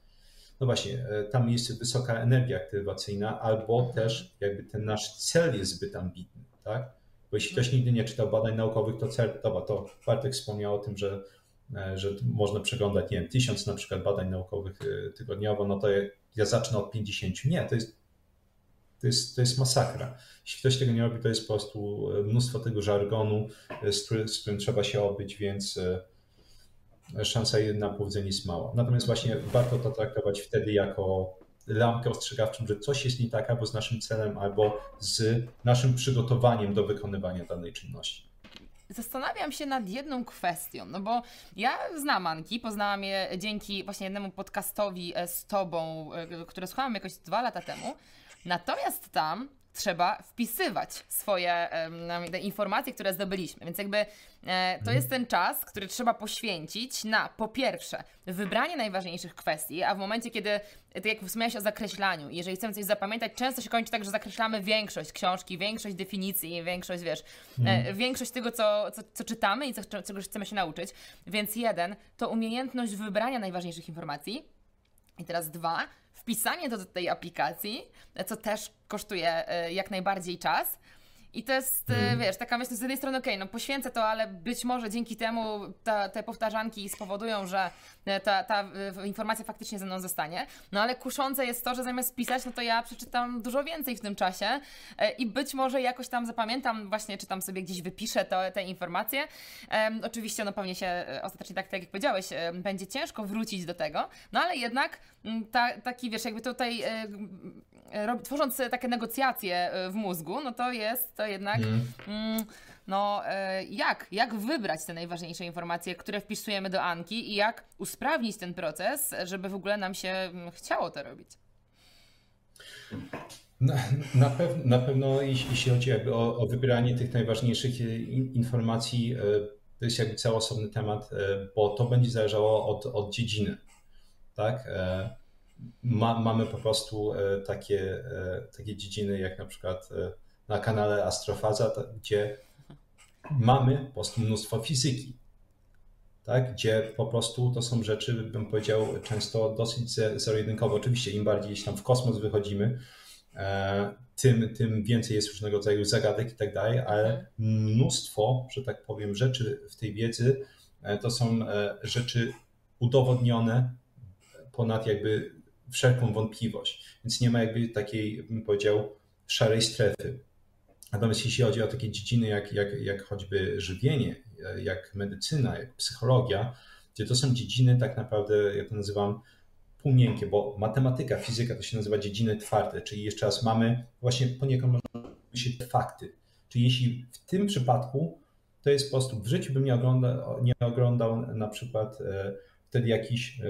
[SPEAKER 2] no właśnie, e, tam jest wysoka energia aktywacyjna, albo też jakby ten nasz cel jest zbyt ambitny, tak? Bo jeśli ktoś nigdy nie czytał badań naukowych, to CERT, to Bartek wspomniał o tym, że, e, że można przeglądać, nie wiem, tysiąc na przykład badań naukowych e, tygodniowo, no to ja zacznę od 50. Nie, to jest, to jest, to jest masakra. Jeśli ktoś tego nie robi, to jest po prostu e, mnóstwo tego żargonu, z, z którym trzeba się obyć, więc szansa na powodzenie jest mała. Natomiast właśnie warto to traktować wtedy jako lampkę ostrzegawczą, że coś jest nie tak albo z naszym celem, albo z naszym przygotowaniem do wykonywania danej czynności.
[SPEAKER 1] Zastanawiam się nad jedną kwestią, no bo ja znam Anki, poznałam je dzięki właśnie jednemu podcastowi e, z Tobą, e, które słuchałam jakoś dwa lata temu. Natomiast tam trzeba wpisywać swoje um, informacje, które zdobyliśmy. Więc jakby e, to jest ten czas, który trzeba poświęcić na po pierwsze wybranie najważniejszych kwestii, a w momencie, kiedy, tak jak wspomniałeś o zakreślaniu, jeżeli chcemy coś zapamiętać, często się kończy tak, że zakreślamy większość książki, większość definicji, większość, wiesz, mm. większość tego, co, co, co czytamy i co, czego chcemy się nauczyć. Więc jeden, to umiejętność wybrania najważniejszych informacji. I teraz dwa, wpisanie do tej aplikacji, co też kosztuje e, jak najbardziej czas. I to jest, mm. wiesz, taka myśl z jednej strony, okej, okay, no poświęcę to, ale być może dzięki temu ta, te powtarzanki spowodują, że e, ta, ta informacja faktycznie ze mną zostanie. No ale kuszące jest to, że zamiast pisać, no to ja przeczytam dużo więcej w tym czasie i być może jakoś tam zapamiętam, właśnie czy tam sobie gdzieś wypiszę to, te informacje. Um, oczywiście, no pewnie się ostatecznie tak, tak jak powiedziałeś, będzie ciężko wrócić do tego, no ale jednak ta, taki, wiesz, jakby tutaj tworząc takie negocjacje w mózgu, no to jest to jednak. Mm. Mm, no, e, jak, jak wybrać te najważniejsze informacje, które wpisujemy do Anki i jak usprawnić ten proces, żeby w ogóle nam się mm, chciało to robić?
[SPEAKER 2] Na, na, pew, na pewno jeśli, chodzi o, o, wybieranie tych najważniejszych e, informacji, e, to jest jakby cały osobny temat, bo to będzie zależało od, od dziedziny. Tak? Ma, mamy po prostu takie, takie dziedziny jak na przykład na kanale Astrofaza, gdzie mamy po prostu mnóstwo fizyki, tak? gdzie po prostu to są rzeczy, bym powiedział, często dosyć zero-jedynkowe. Oczywiście im bardziej gdzieś tam w kosmos wychodzimy, e, tym, tym więcej jest różnego rodzaju zagadek i tak dalej, ale mnóstwo, że tak powiem, rzeczy w tej wiedzy e, to są e, rzeczy udowodnione ponad jakby wszelką wątpliwość. Więc nie ma jakby takiej, bym powiedział, szarej strefy. Natomiast jeśli chodzi o takie dziedziny jak, jak, jak choćby żywienie, jak medycyna, jak psychologia, gdzie to są dziedziny tak naprawdę, ja to nazywam półmiękkie, bo matematyka, fizyka to się nazywa dziedziny twarde, czyli jeszcze raz mamy właśnie poniekąd można powiedzieć fakty. Czyli jeśli w tym przypadku to jest po prostu, w życiu bym nie oglądał, nie oglądał na przykład e, wtedy jakichś e,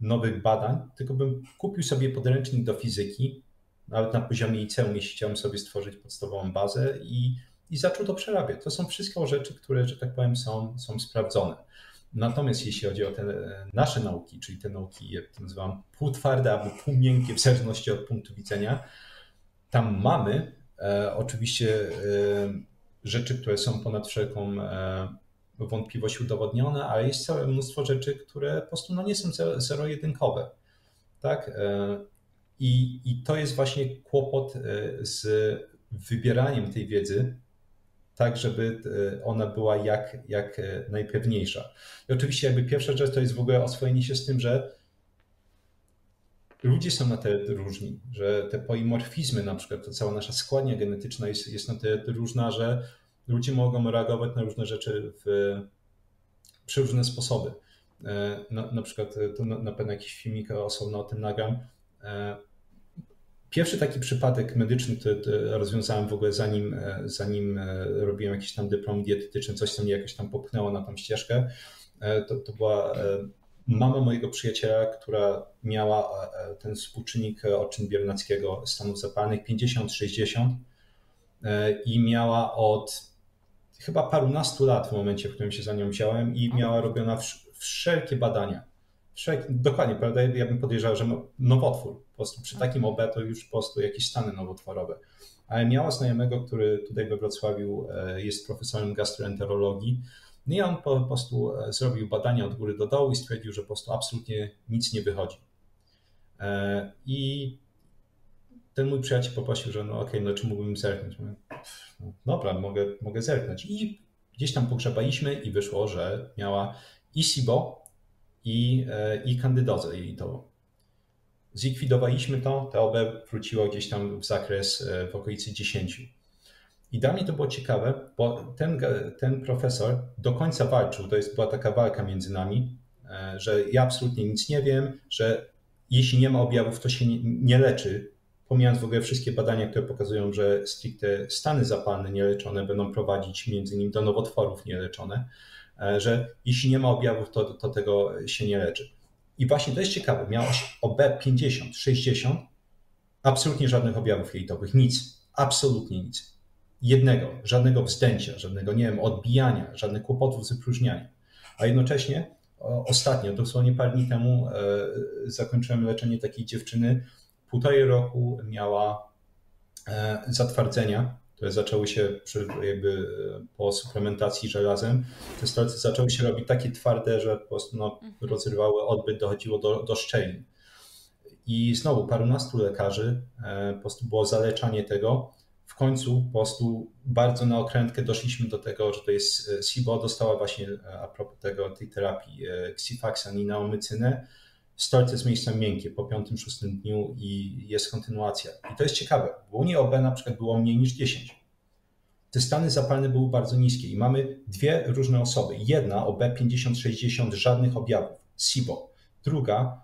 [SPEAKER 2] nowych badań, tylko bym kupił sobie podręcznik do fizyki, nawet na poziomie liceum, jeśli chciałem sobie stworzyć podstawową bazę i, i zaczął to przerabiać. To są wszystko rzeczy, które, że tak powiem, są, są sprawdzone. Natomiast jeśli chodzi o te e, nasze nauki, czyli te nauki, jak to nazywam, półtwarde albo półmiękkie, w zależności od punktu widzenia, tam mamy e, oczywiście e, rzeczy, które są ponad wszelką e, wątpliwość udowodnione, ale jest całe mnóstwo rzeczy, które po prostu no, nie są zero-jedynkowe. Tak? E, I, I to jest właśnie kłopot e, z wybieraniem tej wiedzy, tak, żeby e, ona była jak, jak najpewniejsza. I oczywiście jakby pierwsza rzecz to jest w ogóle oswojenie się z tym, że ludzie są na tyle różni, że te poimorfizmy, na przykład to cała nasza składnia genetyczna jest, jest na tyle różna, że ludzie mogą reagować na różne rzeczy w przeróżne sposoby. E, na, na przykład to na, na pewno jakiś filmik osobno o tym nagram Pierwszy taki przypadek medyczny to rozwiązałem w ogóle zanim, e, zanim e, robiłem jakiś tam dyplom dietetyczny, coś co mnie jakoś tam popchnęło na tą ścieżkę. E, to, to była mama mojego przyjaciela, która miała ten współczynnik odczyn biernackiego stanów zapalnych 50-60 i miała od chyba parunastu lat w momencie, w którym się za nią wziąłem i miała robione wszelkie badania dokładnie, prawda? Ja bym podejrzewał, że nowotwór. Po prostu przy takim OB to już po prostu jakieś stany nowotworowe. Ale miała znajomego, który tutaj we Wrocławiu e, jest profesorem gastroenterologii. No i on po prostu e, zrobił badania od góry do dołu i stwierdził, że po prostu absolutnie nic nie wychodzi. E, I ten mój przyjaciel poprosił, że no okej, okay, no czy mógłbym zerknąć? Dobra, mogę, mogę zerknąć. I gdzieś tam pogrzebaliśmy i wyszło, że miała i SIBO, i, e, i kandydozę to Zlikwidowaliśmy to, TOB wróciło gdzieś tam w zakres e, w okolicy 10. I dla mnie to było ciekawe, bo ten, ten profesor do końca walczył, to jest, była taka walka między nami, e, że ja absolutnie nic nie wiem, że jeśli nie ma objawów, to się nie, nie leczy, pomijając w ogóle wszystkie badania, które pokazują, że stricte stany zapalne nieleczone będą prowadzić między innymi do nowotworów nieleczone. E, że jeśli nie ma objawów, to, to tego się nie leczy. I właśnie to jest ciekawe. Miała OB 50, 60, absolutnie żadnych objawów jelitowych, nic, absolutnie nic. Jednego, żadnego wzdęcia, żadnego, nie wiem, odbijania, żadnych kłopotów z wypróżnianiem. A jednocześnie ostatnio, dosłownie parę dni temu, e, zakończyłem leczenie takiej dziewczyny. Półtorej roku miała e, zatwardzenia które zaczęły się przy, jakby e, po suplementacji żelazem, te stolce zaczęły się robić takie twarde, że po prostu no, mhm. rozrywały odbyt, dochodziło do, do szczelin. I znowu parunastu lekarzy e, po prostu było zaleczanie tego. W końcu po prostu bardzo na okrętkę doszliśmy do tego, że to jest SIBO, dostała właśnie a propos tego, tej terapii Xifaxan i neomycynę stolce z miejscem miękkie po piątym, szóstym dniu i jest kontynuacja. I to jest ciekawe. W Unii OB na przykład było mniej niż 10. Te stany zapalne były bardzo niskie i mamy dwie różne osoby. Jedna OB 50-60, żadnych objawów, SIBO. Druga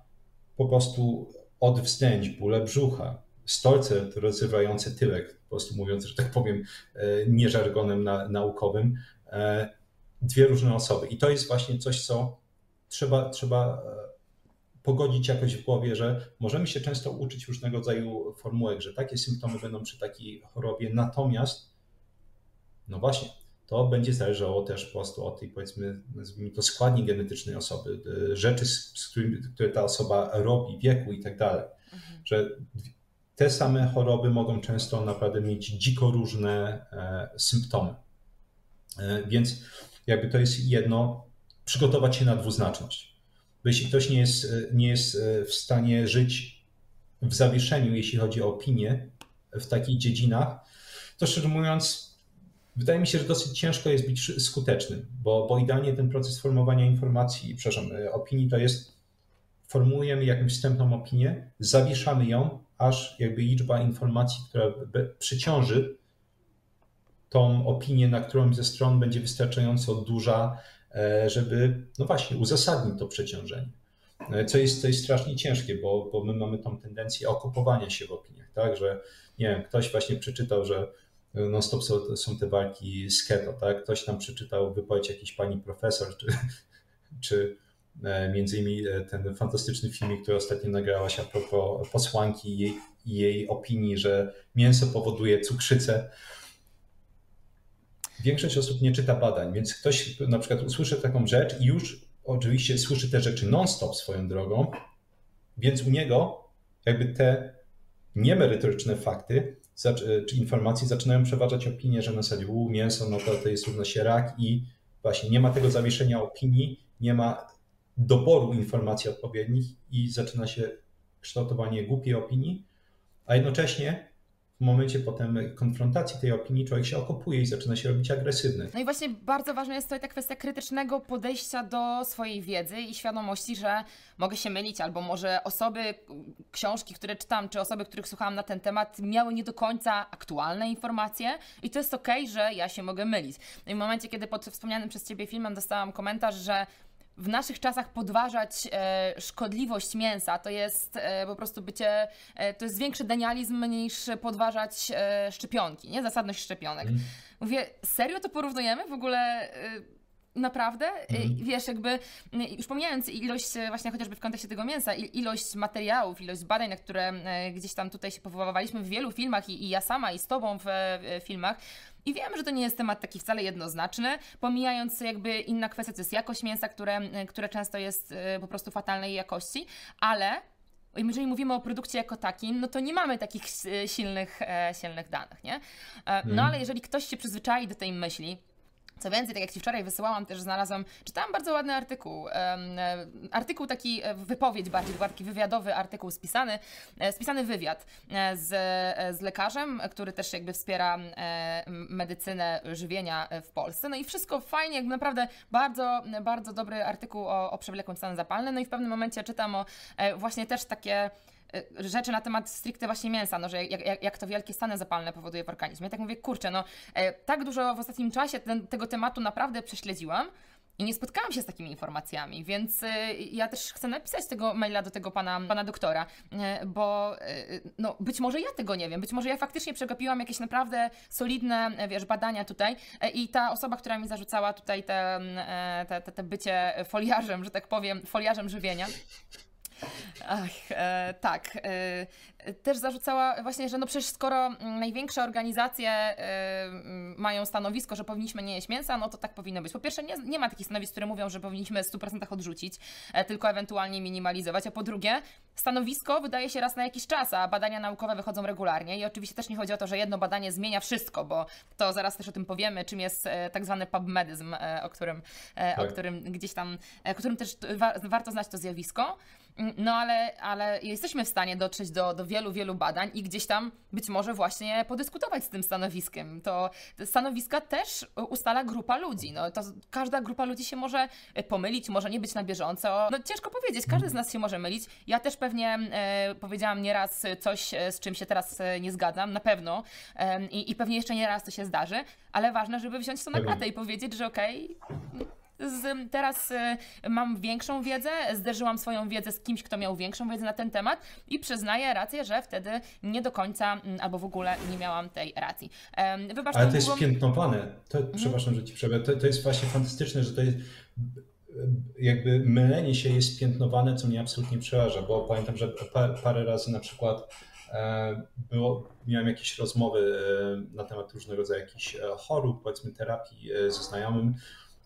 [SPEAKER 2] po prostu od bóle brzucha, stolce rozrywające tyłek, po prostu mówiąc, że tak powiem, e, nie żargonem na, naukowym. E, dwie różne osoby. I to jest właśnie coś, co trzeba, trzeba e, pogodzić jakoś w głowie, że możemy się często uczyć różnego rodzaju formułek, że takie symptomy będą przy takiej chorobie, natomiast, no właśnie, to będzie zależało też po prostu od tej, powiedzmy, nazwijmy to składni genetycznej osoby, y, rzeczy, z którymi, które ta osoba robi, wieku i tak dalej. Mhm. Że te same choroby mogą często naprawdę mieć dziko różne e, symptomy. E, więc jakby to jest jedno, przygotować się na dwuznaczność bo jeśli ktoś nie jest, nie jest e, w stanie żyć w zawieszeniu, jeśli chodzi o opinię w takich dziedzinach, to szczerze mówiąc, wydaje mi się, że dosyć ciężko jest być skutecznym, bo, bo idealnie ten proces formowania informacji, przepraszam, e, opinii to jest formułujemy jakąś wstępną opinię, zawieszamy ją, aż jakby liczba informacji, która przyciąży tą opinię na którąś ze stron będzie wystarczająco duża, żeby, no właśnie, uzasadnić to przeciążenie. E, co jest, co jest strasznie ciężkie, bo, bo my mamy tą tendencję okupowania się w opiniach, tak, że nie wiem, ktoś właśnie przeczytał, że non-stop są, są te walki z keto, tak, ktoś tam przeczytał wypowiedź jakiejś pani profesor, czy, czy e, między innymi ten fantastyczny filmik, który ostatnio nagrałaś a propos posłanki i jej, jej opinii, że mięso powoduje cukrzycę, większość osób nie czyta badań, więc ktoś na przykład usłyszy taką rzecz i już oczywiście słyszy te rzeczy non-stop swoją drogą, więc u niego jakby te niemerytoryczne fakty czy informacje zaczynają przeważać opinię, że na zasadzie u, mięso, no to, to jest równo się rak i właśnie nie ma tego zawieszenia opinii, nie ma doboru informacji odpowiednich i zaczyna się kształtowanie głupiej opinii, a jednocześnie w momencie potem konfrontacji tej opinii człowiek się okopuje i zaczyna się robić agresywny.
[SPEAKER 1] No i właśnie bardzo ważna jest tutaj ta kwestia krytycznego podejścia do swojej wiedzy i świadomości, że mogę się mylić, albo może osoby, książki, które czytam, czy osoby, których słuchałam na ten temat, miały nie do końca aktualne informacje i to jest okej, okay, że ja się mogę mylić. No i w momencie, kiedy pod wspomnianym przez Ciebie filmem dostałam komentarz, że w naszych czasach podważać e, szkodliwość mięsa to jest e, po prostu bycie, e, to jest większy denializm niż podważać e, szczepionki, nie? Zasadność szczepionek. Mm. Mówię, serio to porównujemy w ogóle? Naprawdę, mm. wiesz, jakby już pomijając ilość, właśnie chociażby w kontekście tego mięsa, ilość materiałów, ilość badań, na które gdzieś tam tutaj się powoływaliśmy w wielu filmach i, i ja sama, i z Tobą w, w filmach, i wiem, że to nie jest temat taki wcale jednoznaczny, pomijając jakby inna kwestia, to jest jakość mięsa, które, które często jest y, po prostu fatalnej jakości, ale jeżeli mówimy o produkcie jako takim, no to nie mamy takich y, silnych, e, silnych danych, nie? E, no mhm. ale jeżeli ktoś się przyzwyczai do tej myśli, co więcej, tak jak Ci wczoraj wysyłałam, też znalazłam, czytałam bardzo ładny artykuł. E, artykuł taki, e, wypowiedź bardziej, taki wywiadowy artykuł spisany, e, spisany wywiad z, z lekarzem, który też jakby wspiera medycynę żywienia w Polsce. No i wszystko fajnie, jakby naprawdę bardzo, bardzo dobry artykuł o, o przewlekłym stanie zapalnym. No i w pewnym momencie czytam o właśnie też takie rzeczy na temat stricte właśnie mięsa, no, że jak, jak, jak to wielkie stany zapalne powoduje w organizmie. tak mówię, kurczę, no e, tak dużo w ostatnim czasie ten, tego tematu naprawdę prześledziłam, i nie spotkałam się z takimi informacjami, więc y, ja też chcę napisać tego maila do tego pana, pana doktora, y, bo y, no, być może ja tego nie wiem, być może ja faktycznie przegapiłam jakieś naprawdę solidne wiesz, badania tutaj i ta osoba, która mi zarzucała tutaj te, te, te, te bycie foliarzem, że tak powiem, foliarzem żywienia, Ach, e, tak. E, też zarzucała właśnie, że no przecież skoro największe organizacje e, mają stanowisko, że powinniśmy nie jeść mięsa, no to tak powinno być. Po pierwsze, nie, nie ma takich stanowisk, które mówią, że powinniśmy w 100% odrzucić, e, tylko ewentualnie minimalizować. A po drugie, stanowisko wydaje się raz na jakiś czas, a badania naukowe wychodzą regularnie. I oczywiście też nie chodzi o to, że jedno badanie zmienia wszystko, bo to zaraz też o tym powiemy, czym jest e, tak zwany pubmedyzm, e, o którym, tak. o którym gdzieś tam, o którym też wa warto znać to zjawisko. No ale, ale jesteśmy w stanie dotrzeć do, do wielu, wielu badań i gdzieś tam być może właśnie podyskutować z tym stanowiskiem. To stanowiska też ustala grupa ludzi. No, to każda grupa ludzi się może pomylić, może nie być na bieżąco. No ciężko powiedzieć, każdy z nas się może mylić. Ja też pewnie e, powiedziałam nieraz coś, e, z czym się teraz e, nie zgadzam, na pewno. E, i, pewnie jeszcze nie raz to się zdarzy, ale ważne, żeby wziąć to na klatę i powiedzieć, że okej, okay, z, teraz y, mam większą wiedzę, zderzyłam swoją wiedzę z kimś, kto miał większą wiedzę na ten temat i przyznaję rację, że wtedy nie do końca mm, albo w ogóle nie miałam tej racji.
[SPEAKER 2] Wybacz, Ale to jest piętnowane. To, mhm. Przepraszam, że ci przerwę. To, to jest właśnie fantastyczne, że to jest jakby mylenie się jest piętnowane, co mnie absolutnie przeraża, bo pamiętam, że parę razy na przykład e, było, miałem jakieś rozmowy e, na temat różnego rodzaju jakichś e, chorób, powiedzmy terapii ze znajomym,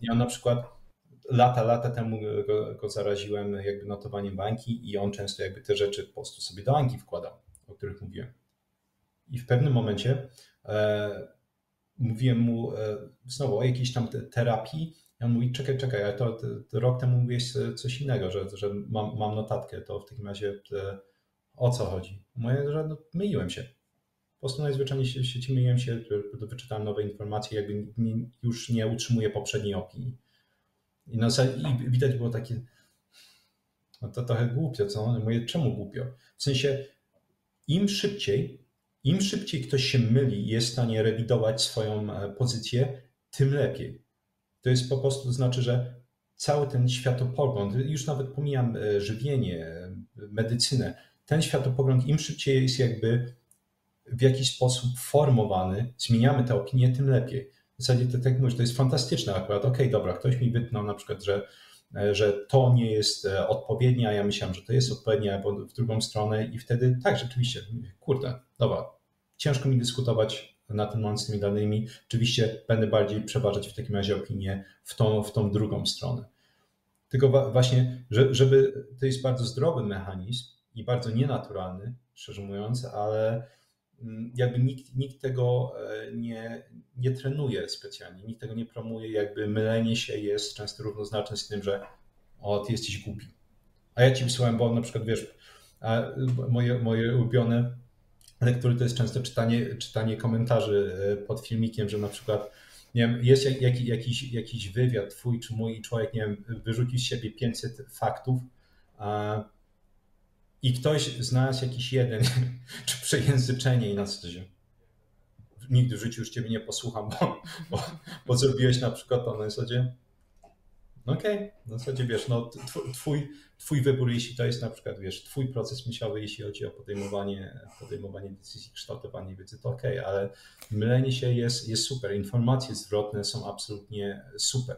[SPEAKER 2] ja na przykład lata, lata temu go, go, zaraziłem jakby notowaniem bańki i on często jakby te rzeczy po prostu sobie do Anki wkładał, o których mówiłem. I w pewnym momencie e, mówiłem mu e, znowu o jakiejś tam terapii i on mówi, czekaj, czekaj, ale to, to, to rok temu mówiłeś coś innego, że, że mam, mam notatkę, to w takim razie te, o co chodzi? Mówię, że no, myliłem się po prostu najzwyczajniej w sieci myliłem się, wyczytałem nowe informacje, jakby nie, już nie utrzymuję poprzedniej opinii. I, I widać było takie, no to trochę głupio, co? Mówię, czemu głupio? W sensie, im szybciej im szybciej ktoś się myli i jest w stanie rewidować swoją pozycję, tym lepiej. To jest po prostu, to znaczy, że cały ten światopogląd, już nawet pomijam żywienie, medycynę, ten światopogląd im szybciej jest jakby w jakiś sposób formowany, zmieniamy te opinie, tym lepiej. W zasadzie to, tak mówisz, to jest fantastyczne akurat. Okej, okay, dobra, ktoś mi wytknął na przykład, że, że to nie jest e, odpowiednie, a ja myślałem, że to jest odpowiednie, albo w drugą stronę i wtedy tak, rzeczywiście, kurde, dobra, ciężko mi dyskutować na ten moment z tymi danymi. Oczywiście będę bardziej przeważać w takim razie opinię w tą, w tą drugą stronę. Tylko właśnie, żeby to jest bardzo zdrowy mechanizm i bardzo nienaturalny, szczerze mówiąc, ale jakby nikt, nikt tego e, nie, nie trenuje specjalnie, nikt tego nie promuje, jakby mylenie się jest często równoznaczne z tym, że o, ty jesteś głupi. A ja ci wysłałem, bo na przykład wiesz, moje, moje ulubione lektury to jest często czytanie, czytanie komentarzy e, pod filmikiem, że na przykład nie wiem, jest jak, jakiś, jakiś wywiad twój czy mój i człowiek, nie wiem, wyrzucił z siebie 500 faktów, i ktoś znalazł jakiś jeden, czy przejęzyczenie i na zasadzie nigdy w życiu już ciebie nie posłucham, bo, bo, bo zrobiłeś na przykład to na zasadzie no okej, okay. na zasadzie wiesz, no twój, twój wybór, jeśli to jest na przykład, wiesz, twój proces myślowy, jeśli chodzi o podejmowanie, podejmowanie decyzji, kształtowanie wiedzy, to okej, okay, ale mylenie się jest, jest super, informacje zwrotne są absolutnie super.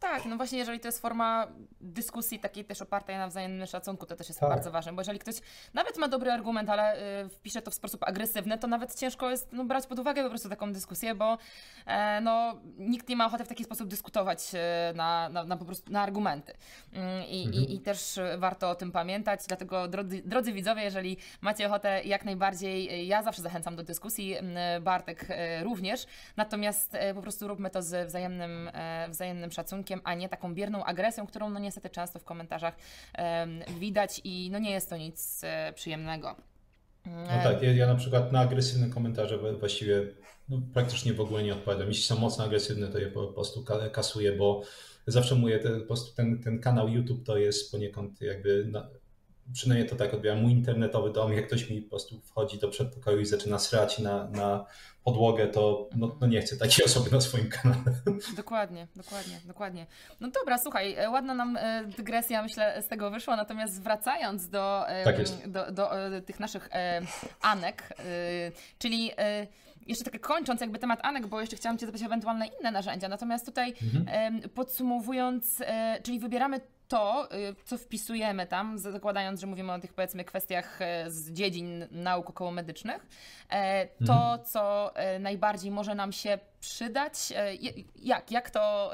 [SPEAKER 1] Tak, no właśnie, jeżeli to jest forma dyskusji takiej też opartej na wzajemnym szacunku, to też jest tak. bardzo ważne, bo jeżeli ktoś nawet ma dobry argument, ale y, wpisze to w sposób agresywny, to nawet ciężko jest no, brać pod uwagę po prostu taką dyskusję, bo e, no, nikt nie ma ochoty w taki sposób dyskutować e, na, na, na po prostu na argumenty. Mm, I, mhm. i, I, też warto o tym pamiętać, dlatego drodzy, drodzy widzowie, jeżeli macie ochotę jak najbardziej, ja zawsze zachęcam do dyskusji, Bartek e, również, natomiast e, po prostu róbmy to z wzajemnym, e, wzajemnym szacunkiem, a nie taką bierną agresją, którą no niestety często w komentarzach widać i no nie jest to nic e, przyjemnego.
[SPEAKER 2] No tak, ja, ja na przykład na agresywne komentarze właściwie no, praktycznie w ogóle nie odpowiadam. Jeśli są mocno agresywne, to je po prostu kasuję, bo zawsze mówię, po prostu ten, ten kanał YouTube to jest poniekąd jakby na, przynajmniej to tak odbieram, mój internetowy dom, jak ktoś mi po prostu wchodzi do przedpokoju i zaczyna srać na, na podłogę, to no, no, nie chcę takiej osoby na swoim kanale.
[SPEAKER 1] Dokładnie, dokładnie, dokładnie. No dobra, słuchaj, e, ładna nam e, dygresja myślę z tego wyszła, natomiast wracając do, tak do, do, e, tych naszych anek, czyli jeszcze tak kończąc jakby temat Anek, bo jeszcze chciałam Cię zapytać o ewentualne inne narzędzia, natomiast tutaj mhm. podsumowując, czyli wybieramy to, y, co wpisujemy tam, zakładając, że mówimy o tych powiedzmy kwestiach e, z dziedzin nauk okołomedycznych, e, to, mhm. co e, najbardziej może nam się przydać, jak, jak to,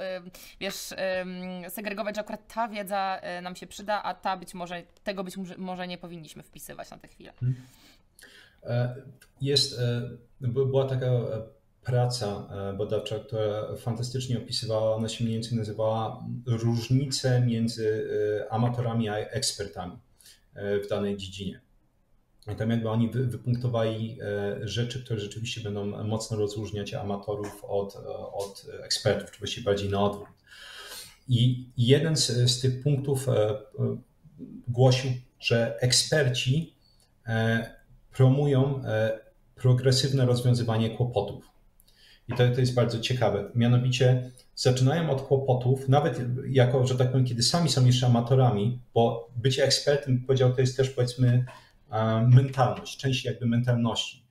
[SPEAKER 1] wiesz, segregować, że akurat ta wiedza nam się przyda, a ta być może, tego być może nie powinniśmy wpisywać na tę chwilę. Mhm.
[SPEAKER 2] Jest, była taka praca e, badawcza, która fantastycznie opisywała, ona się mniej więcej nazywała różnice między e, amatorami a ekspertami e, w danej dziedzinie. I tam jakby oni wypunktowali rzeczy, które rzeczywiście będą mocno rozróżniać amatorów od, od ekspertów, czy właściwie bardziej na odwrót. I jeden z, z tych punktów głosił, że eksperci promują progresywne rozwiązywanie kłopotów. I to, to jest bardzo ciekawe. Mianowicie zaczynają od kłopotów, nawet jako, że tak powiem, kiedy sami są jeszcze amatorami, bo bycie ekspertem, powiedział, to jest też powiedzmy mentalność, część jakby mentalności,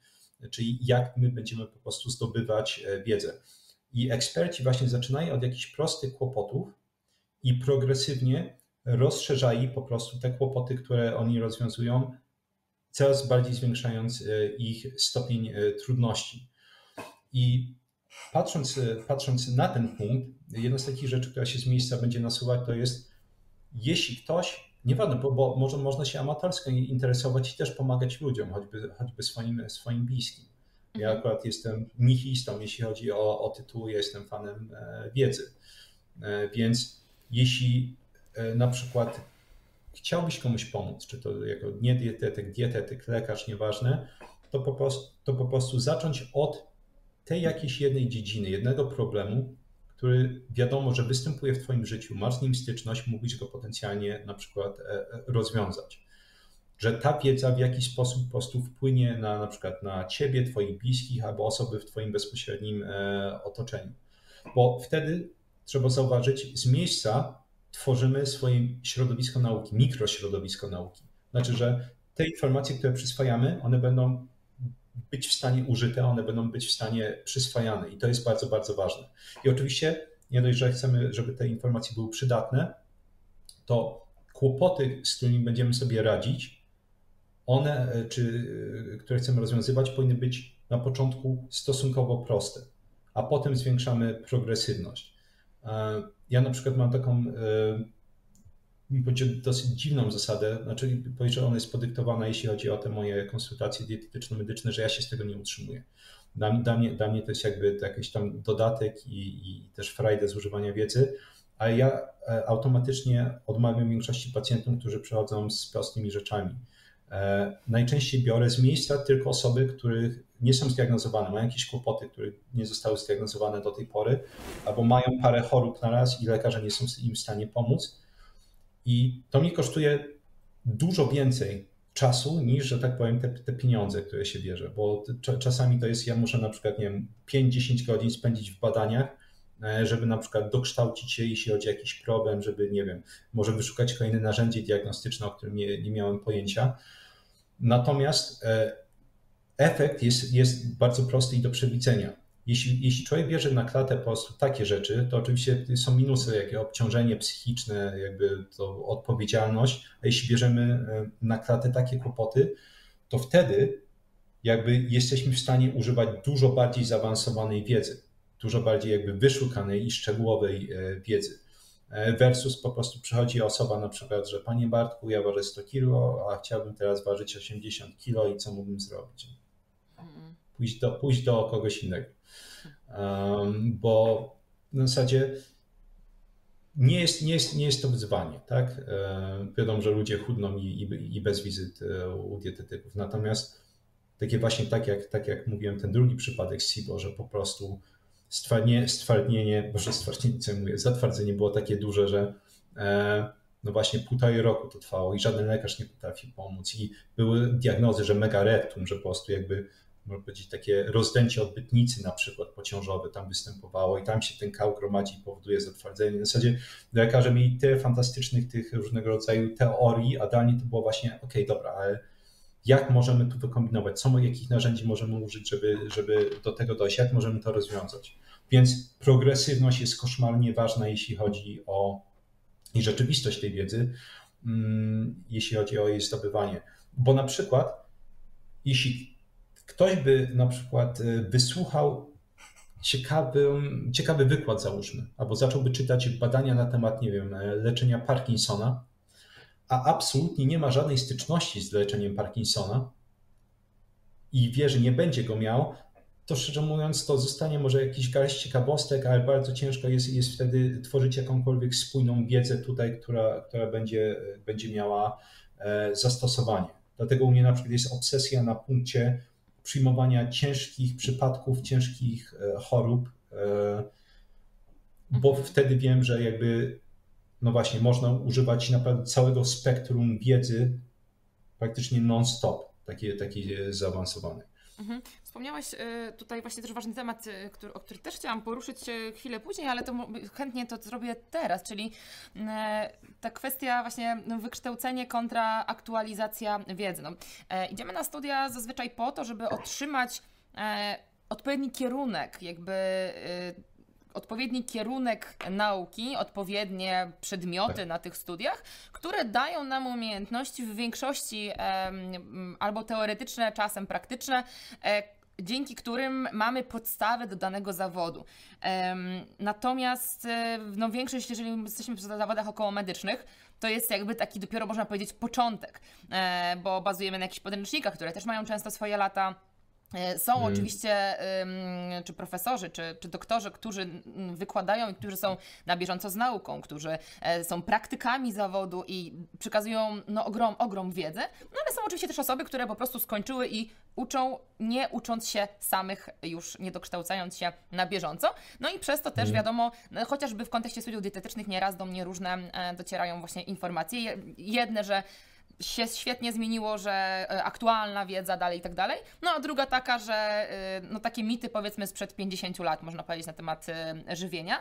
[SPEAKER 2] czyli jak my będziemy po prostu zdobywać e, wiedzę. I eksperci właśnie zaczynają od jakichś prostych kłopotów i progresywnie rozszerzali po prostu te kłopoty, które oni rozwiązują, coraz bardziej zwiększając e, ich stopień e, trudności. I patrząc, patrząc na ten punkt, jedna z takich rzeczy, która się z miejsca będzie nasuwać, to jest, jeśli ktoś, nieważne, bo, bo może można się amatorsko interesować i też pomagać ludziom, choćby, choćby swoim, swoim bliskim. Ja mhm. akurat jestem nihilistą, jeśli chodzi o, o tytuł, ja jestem fanem e, wiedzy. E, więc jeśli e, na przykład chciałbyś komuś pomóc, czy to jako nie dietetyk, dietetyk, lekarz, nieważne, to po prostu, to po prostu zacząć od tej jakiejś jednej dziedziny, jednego problemu, który wiadomo, że występuje w Twoim życiu, masz z nim styczność, mógłbyś go potencjalnie na przykład e, e, rozwiązać. że ta wiedza w jakiś sposób po prostu wpłynie na na przykład na ciebie, twoich bliskich albo osoby w twoim bezpośrednim e, otoczeniu. Bo wtedy trzeba zauważyć, z miejsca tworzymy swoje środowisko nauki, mikrośrodowisko nauki. Znaczy, że te informacje, które przyswajamy, one będą być w stanie użyte, one będą być w stanie przyswajane i to jest bardzo, bardzo ważne. I oczywiście nie dość, że chcemy, żeby te informacje były przydatne, to kłopoty, z którymi będziemy sobie radzić, one, e, czy, e, które chcemy rozwiązywać, powinny być na początku stosunkowo proste, a potem zwiększamy progresywność. E, ja na przykład mam taką dosyć dziwną zasadę, znaczy powiedzieć, że ona jest podyktowana, jeśli chodzi o te moje konsultacje dietetyczno-medyczne, że ja się z tego nie utrzymuję. Dla, dla, mnie, dla mnie to jest jakby jakiś tam dodatek i, i też frajdę z używania wiedzy, a ja automatycznie odmawiam większości pacjentów, którzy przychodzą z prostymi rzeczami. E, najczęściej biorę z miejsca tylko osoby, których nie są zdiagnozowane, mają jakieś kłopoty, które nie zostały zdiagnozowane do tej pory, albo mają parę chorób na raz i lekarze nie są im w stanie pomóc. I to mi kosztuje dużo więcej czasu niż, że tak powiem, te, te pieniądze, które się bierze, bo czasami to jest, ja muszę na przykład, nie wiem, 5-10 godzin spędzić w badaniach, e, żeby na przykład dokształcić się, jeśli chodzi o jakiś problem, żeby, nie wiem, może wyszukać kolejne narzędzie diagnostyczne, o którym nie, nie miałem pojęcia. Natomiast e, efekt jest, jest bardzo prosty i do przewidzenia. Jeśli, jeśli człowiek bierze na klatę po prostu takie rzeczy, to oczywiście są minusy, jakie obciążenie psychiczne, jakby to odpowiedzialność, a jeśli bierzemy e, na klatę takie kłopoty, to wtedy jakby jesteśmy w stanie używać dużo bardziej zaawansowanej wiedzy, dużo bardziej jakby wyszukanej i szczegółowej e, wiedzy. E, versus po prostu przychodzi osoba na przykład, że panie Bartku, ja ważę 100 kilo, a chciałbym teraz ważyć 80 kilo i co mógłbym zrobić? Pójść do, pójść do kogoś innego. Bo w zasadzie nie jest, nie jest, nie jest to wyzwanie, tak? Wiadomo, że ludzie chudną i, i, bez wizyt e, u dietetyków. Natomiast takie właśnie tak jak, tak jak mówiłem, ten drugi przypadek SIBO, że po prostu stwardnienie, stwardnienie może stwardnienie, co ja mówię, zatwardzenie było takie duże, że e, no właśnie półtorej roku to trwało i żaden lekarz nie potrafi pomóc i były diagnozy, że megarektum, że po prostu jakby można powiedzieć takie rozdęcie odbytnicy na przykład pociążowe tam występowało i tam się ten kał gromadzi i powoduje zatwardzenie. W zasadzie lekarze mieli tyle fantastycznych tych różnego rodzaju teorii, a dalej to było właśnie, ok, dobra, ale jak możemy tu wykombinować, co, jakich narzędzi możemy użyć, żeby, żeby do tego dojść, jak możemy to rozwiązać. Więc progresywność jest koszmarnie ważna, jeśli chodzi o i rzeczywistość tej wiedzy, mm, jeśli chodzi o jej zdobywanie. Bo na przykład, jeśli ktoś by na przykład y, wysłuchał ciekawy, ciekawy wykład, załóżmy, albo zacząłby czytać badania na temat, nie wiem, leczenia Parkinsona, a absolutnie nie ma żadnej styczności z leczeniem Parkinsona i wie, że nie będzie go miał, to szczerze mówiąc, to zostanie może jakiś garść ciekawostek, ale bardzo ciężko jest, jest wtedy tworzyć jakąkolwiek spójną wiedzę tutaj, która, która będzie, będzie miała e, zastosowanie. Dlatego u mnie na przykład jest obsesja na punkcie przyjmowania ciężkich przypadków, ciężkich e, chorób, e, bo mhm. wtedy wiem, że jakby, no właśnie, można używać naprawdę całego spektrum wiedzy praktycznie non-stop, takiej, takiej zaawansowanej.
[SPEAKER 1] Mhm. Wspomniałaś y, tutaj właśnie też ważny temat, y, który, o który też chciałam poruszyć y, chwilę później, ale to chętnie to zrobię teraz, czyli ta kwestia właśnie no, wykształcenie kontra aktualizacja wiedzy. No, e, idziemy na studia zazwyczaj po to, żeby otrzymać e, odpowiedni kierunek, jakby odpowiedni kierunek nauki, odpowiednie przedmioty tak. na tych studiach, które dają nam umiejętności w większości albo teoretyczne, czasem praktyczne, e, dzięki którym mamy podstawę do danego zawodu. Natomiast e, no, większość, jeżeli jesteśmy w zawodach około medycznych, to jest jakby taki dopiero można powiedzieć początek, e, bo bazujemy na jakichś podręcznikach, które też mają często swoje lata są hmm. oczywiście czy profesorzy, czy, czy doktorzy, którzy wykładają i którzy są na bieżąco z nauką, którzy e, są praktykami zawodu i przekazują no, ogrom, ogrom wiedzy, no ale są oczywiście też osoby, które po prostu skończyły i uczą, nie ucząc się samych, już nie dokształcając się na bieżąco. No i przez to też hmm. wiadomo, no, chociażby w kontekście studiów dietetycznych nieraz do mnie różne e, docierają właśnie informacje. Jedne, że się świetnie zmieniło, że e, aktualna wiedza dalej i tak dalej. No a druga taka, że e, no takie mity powiedzmy sprzed 50 lat można powiedzieć na temat e, żywienia.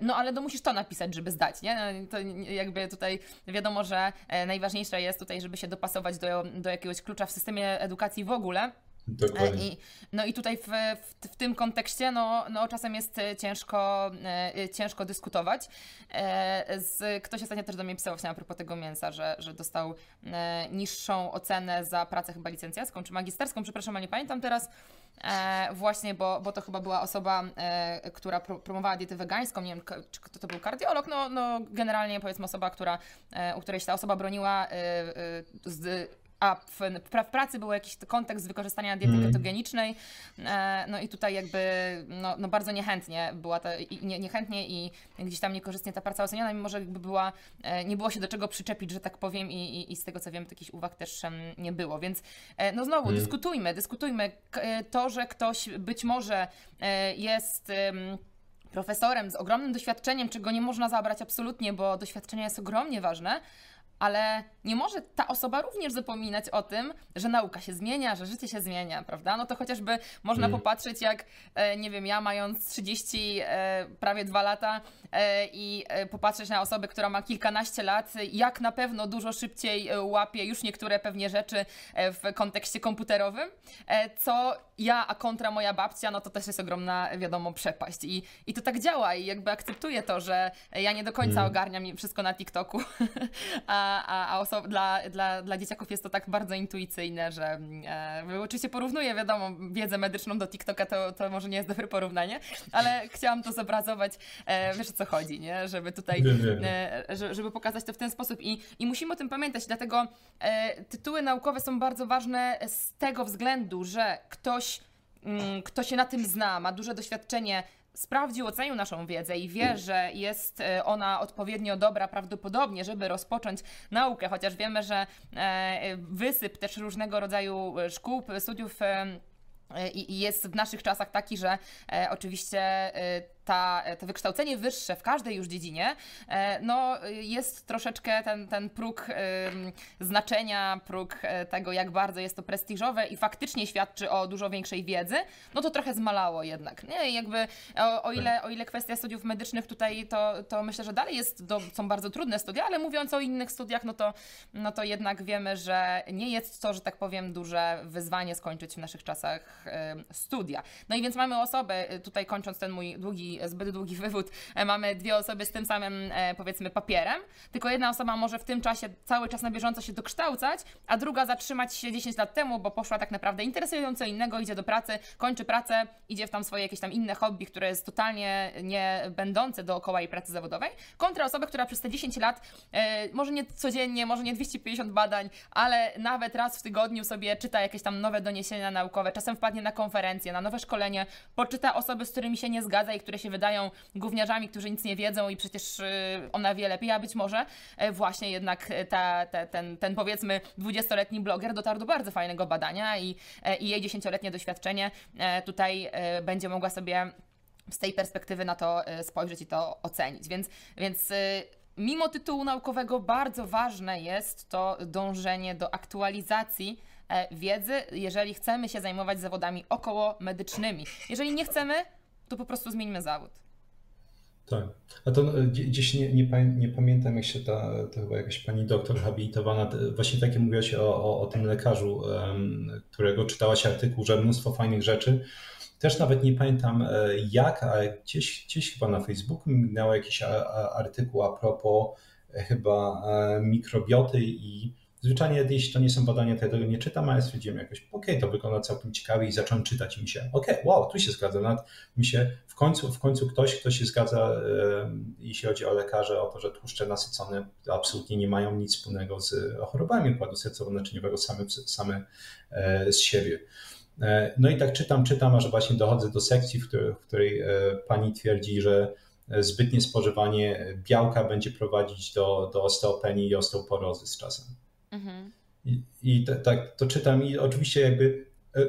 [SPEAKER 1] No ale no musisz to napisać, żeby zdać, nie? No, to jakby tutaj wiadomo, że najważniejsze jest tutaj, żeby się dopasować do, do jakiegoś klucza w systemie edukacji w ogóle.
[SPEAKER 2] Dokładnie.
[SPEAKER 1] I, no i tutaj w, w, w, tym kontekście no, no czasem jest ciężko, e, ciężko dyskutować. E, z, ktoś ostatnio też do mnie pisał właśnie a propos tego mięsa, że, że dostał e, niższą ocenę za pracę chyba licencjacką czy magisterską, przepraszam, ale nie pamiętam teraz. E, właśnie, bo, bo to chyba była osoba, e, która pro, promowała dietę wegańską, nie wiem, czy to, to był kardiolog, no, no generalnie powiedzmy osoba, która, e, u której się ta osoba broniła z a w, w, pracy był jakiś kontekst wykorzystania diety mm. ketogenicznej, e, no i tutaj jakby no, no bardzo niechętnie była ta, i, nie, niechętnie i gdzieś tam niekorzystnie ta praca oceniana, mimo że jakby była, e, nie było się do czego przyczepić, że tak powiem i, i, i z tego co wiem, jakichś uwag też nie było, więc e, no znowu mm. dyskutujmy, dyskutujmy. To, że ktoś być może jest profesorem z ogromnym doświadczeniem, czego nie można zabrać absolutnie, bo doświadczenie jest ogromnie ważne, ale nie może ta osoba również zapominać o tym, że nauka się zmienia, że życie się zmienia, prawda? No to chociażby można mm. popatrzeć, jak, e, nie wiem, ja mając 30, e, prawie dwa lata e, i popatrzeć na osobę, która ma kilkanaście lat, jak na pewno dużo szybciej łapie już niektóre pewnie rzeczy w kontekście komputerowym, co ja, a kontra moja babcia, no to też jest ogromna, wiadomo, przepaść. I, i to tak działa i jakby akceptuję to, że ja nie do końca mm. ogarniam wszystko na TikToku, a a, a oso- dla, dla, dla dzieciaków jest to tak bardzo intuicyjne, że e, oczywiście porównuję, wiadomo, wiedzę medyczną do TikToka, to, to może nie jest dobre porównanie, ale chciałam to zobrazować, e, wiesz o co chodzi, nie? Żeby tutaj, e, żeby pokazać to w ten sposób i, i musimy o tym pamiętać, dlatego e, tytuły naukowe są bardzo ważne z tego względu, że ktoś, mm, kto się na tym zna, ma duże doświadczenie sprawdził, ocenił naszą wiedzę i wie, że jest e, ona odpowiednio dobra prawdopodobnie, żeby rozpocząć naukę, chociaż wiemy, że e, wysyp też różnego rodzaju szkół, studiów e, i jest w naszych czasach taki, że oczywiście ta, to wykształcenie wyższe w każdej już dziedzinie, e, no jest troszeczkę ten, ten próg znaczenia, próg e, tego, jak bardzo jest to prestiżowe i faktycznie świadczy o dużo większej wiedzy, no to trochę zmalało jednak. Nie, jakby o, o ile, o ile kwestia studiów medycznych tutaj, to, to myślę, że dalej jest, do, są bardzo trudne studia, ale mówiąc o innych studiach, no to, no to jednak wiemy, że nie jest to, że tak powiem, duże wyzwanie skończyć w naszych czasach studia. No i więc mamy osobę, tutaj kończąc ten mój długi zbyt długi wywód, e, mamy dwie osoby z tym samym, e, powiedzmy, papierem, tylko jedna osoba może w tym czasie cały czas na bieżąco się dokształcać, a druga zatrzymać się 10 lat temu, bo poszła tak naprawdę interesująco innego, idzie do pracy, kończy pracę, idzie w tam swoje jakieś tam inne hobby, które jest totalnie nie będące dookoła jej pracy zawodowej, kontra osoba, która przez te 10 lat, e, może nie codziennie, może nie 250 badań, ale nawet raz w tygodniu sobie czyta jakieś tam nowe doniesienia naukowe, czasem wpadnie na konferencję, na nowe szkolenie, poczyta osoby, z którymi się nie zgadza i które się wydają gówniarzami, którzy nic nie wiedzą i przecież y, ona wie lepiej, a być może e, właśnie jednak ta, ta, ten, ten powiedzmy 20-letni bloger dotarł do bardzo fajnego badania i, e, i jej 10-letnie doświadczenie e, tutaj będzie mogła sobie z tej perspektywy na to spojrzeć i to ocenić. Więc, więc mimo tytułu naukowego bardzo ważne jest to dążenie do aktualizacji wiedzy, jeżeli chcemy się zajmować zawodami około medycznymi. Jeżeli nie chcemy, to po prostu zmieńmy zawód.
[SPEAKER 2] Tak. A to e, gdzieś nie, nie, nie pamiętam, jak się ta, to chyba jakaś pani doktor habilitowana, właśnie takie mówiłaś o, o, o tym lekarzu, którego czytałaś artykuł, że mnóstwo fajnych rzeczy. Też nawet nie pamiętam e, jak, ale gdzieś, gdzieś chyba na Facebooku miał jakiś artykuł a propos e, chyba mikrobioty i Zwyczajnie, jeśli to nie są badania, to ja tego nie czytam, ale stwierdziłem jakoś, okej, okay, to wygląda całkiem ciekawie i zacząłem czytać i mi się, okay, wow, tu się zgadza. Nawet mi się w końcu, w końcu ktoś, kto się zgadza, jeśli chodzi o lekarze, o to, że tłuszcze nasycone absolutnie nie mają nic wspólnego z chorobami układu sercowo-naczyniowego same, same z siebie. E, no i tak czytam, czytam, aż właśnie dochodzę do sekcji, w której, w której e, pani twierdzi, że zbytnie spożywanie białka będzie prowadzić do, do osteopenii i osteoporozy z czasem. Mhm. I, i tak to czytam i oczywiście jakby e,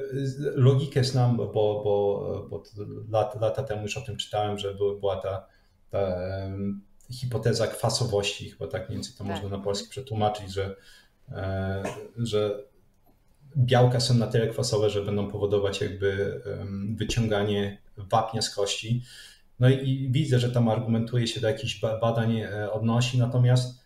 [SPEAKER 2] logikę znam, bo, bo, bo lata, lata temu już o tym czytałem, że była ta, ta hipoteza kwasowości, chyba tak mniej więcej to tak. można na polski przetłumaczyć, że że białka są na tyle kwasowe, że będą powodować jakby wyciąganie wapnia z kości. No i widzę, że tam argumentuje się do jakichś badań e, odnosi, natomiast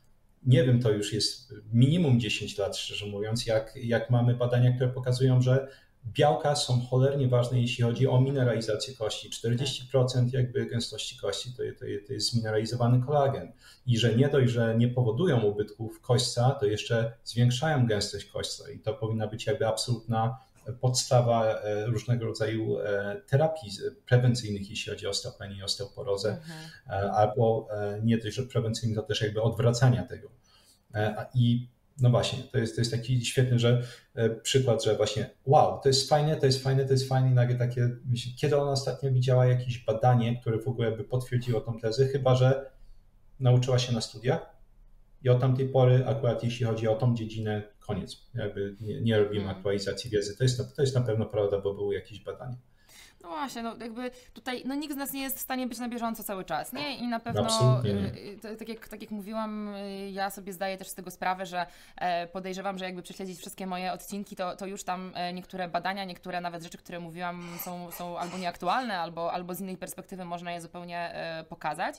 [SPEAKER 2] nie wiem, to już jest minimum 10 lat, szczerze mówiąc, jak, jak mamy badania, które pokazują, że białka są cholernie ważne, jeśli chodzi o mineralizację kości. 40% jakby gęstości kości to, to, to jest zmineralizowany kolagen. I że nie dość, że nie powodują ubytków kośćca, to jeszcze zwiększają gęstość kośćca. I to powinna być jakby absolutna podstawa e, różnego rodzaju e, terapii prewencyjnych, jeśli chodzi o osteopenię i osteoporozę, mhm. E, albo nie że prewencyjnych, to też jakby odwracania tego. I no właśnie, to jest, to jest taki świetny że, przykład, że właśnie wow, to jest fajne, to jest fajne, to jest fajne i nagle takie, kiedy ona ostatnio widziała jakieś badanie, które w ogóle by potwierdziło tą tezę, chyba że nauczyła się na studiach i od tamtej pory akurat jeśli chodzi o tą dziedzinę, koniec. Jakby nie, nie robimy hmm. aktualizacji wiedzy. To jest, to jest na pewno prawda, bo były jakieś badania.
[SPEAKER 1] No właśnie, no jakby tutaj no nikt z nas nie jest w stanie być na bieżąco cały czas, nie? I na pewno, y, y, tak, jak, tak jak mówiłam, y, ja sobie zdaję też z tego sprawę, że e, podejrzewam, że jakby prześledzić wszystkie moje odcinki, to, to już tam e, niektóre badania, niektóre nawet rzeczy, które mówiłam są, są albo nieaktualne, albo, albo z innej perspektywy można je zupełnie e, pokazać.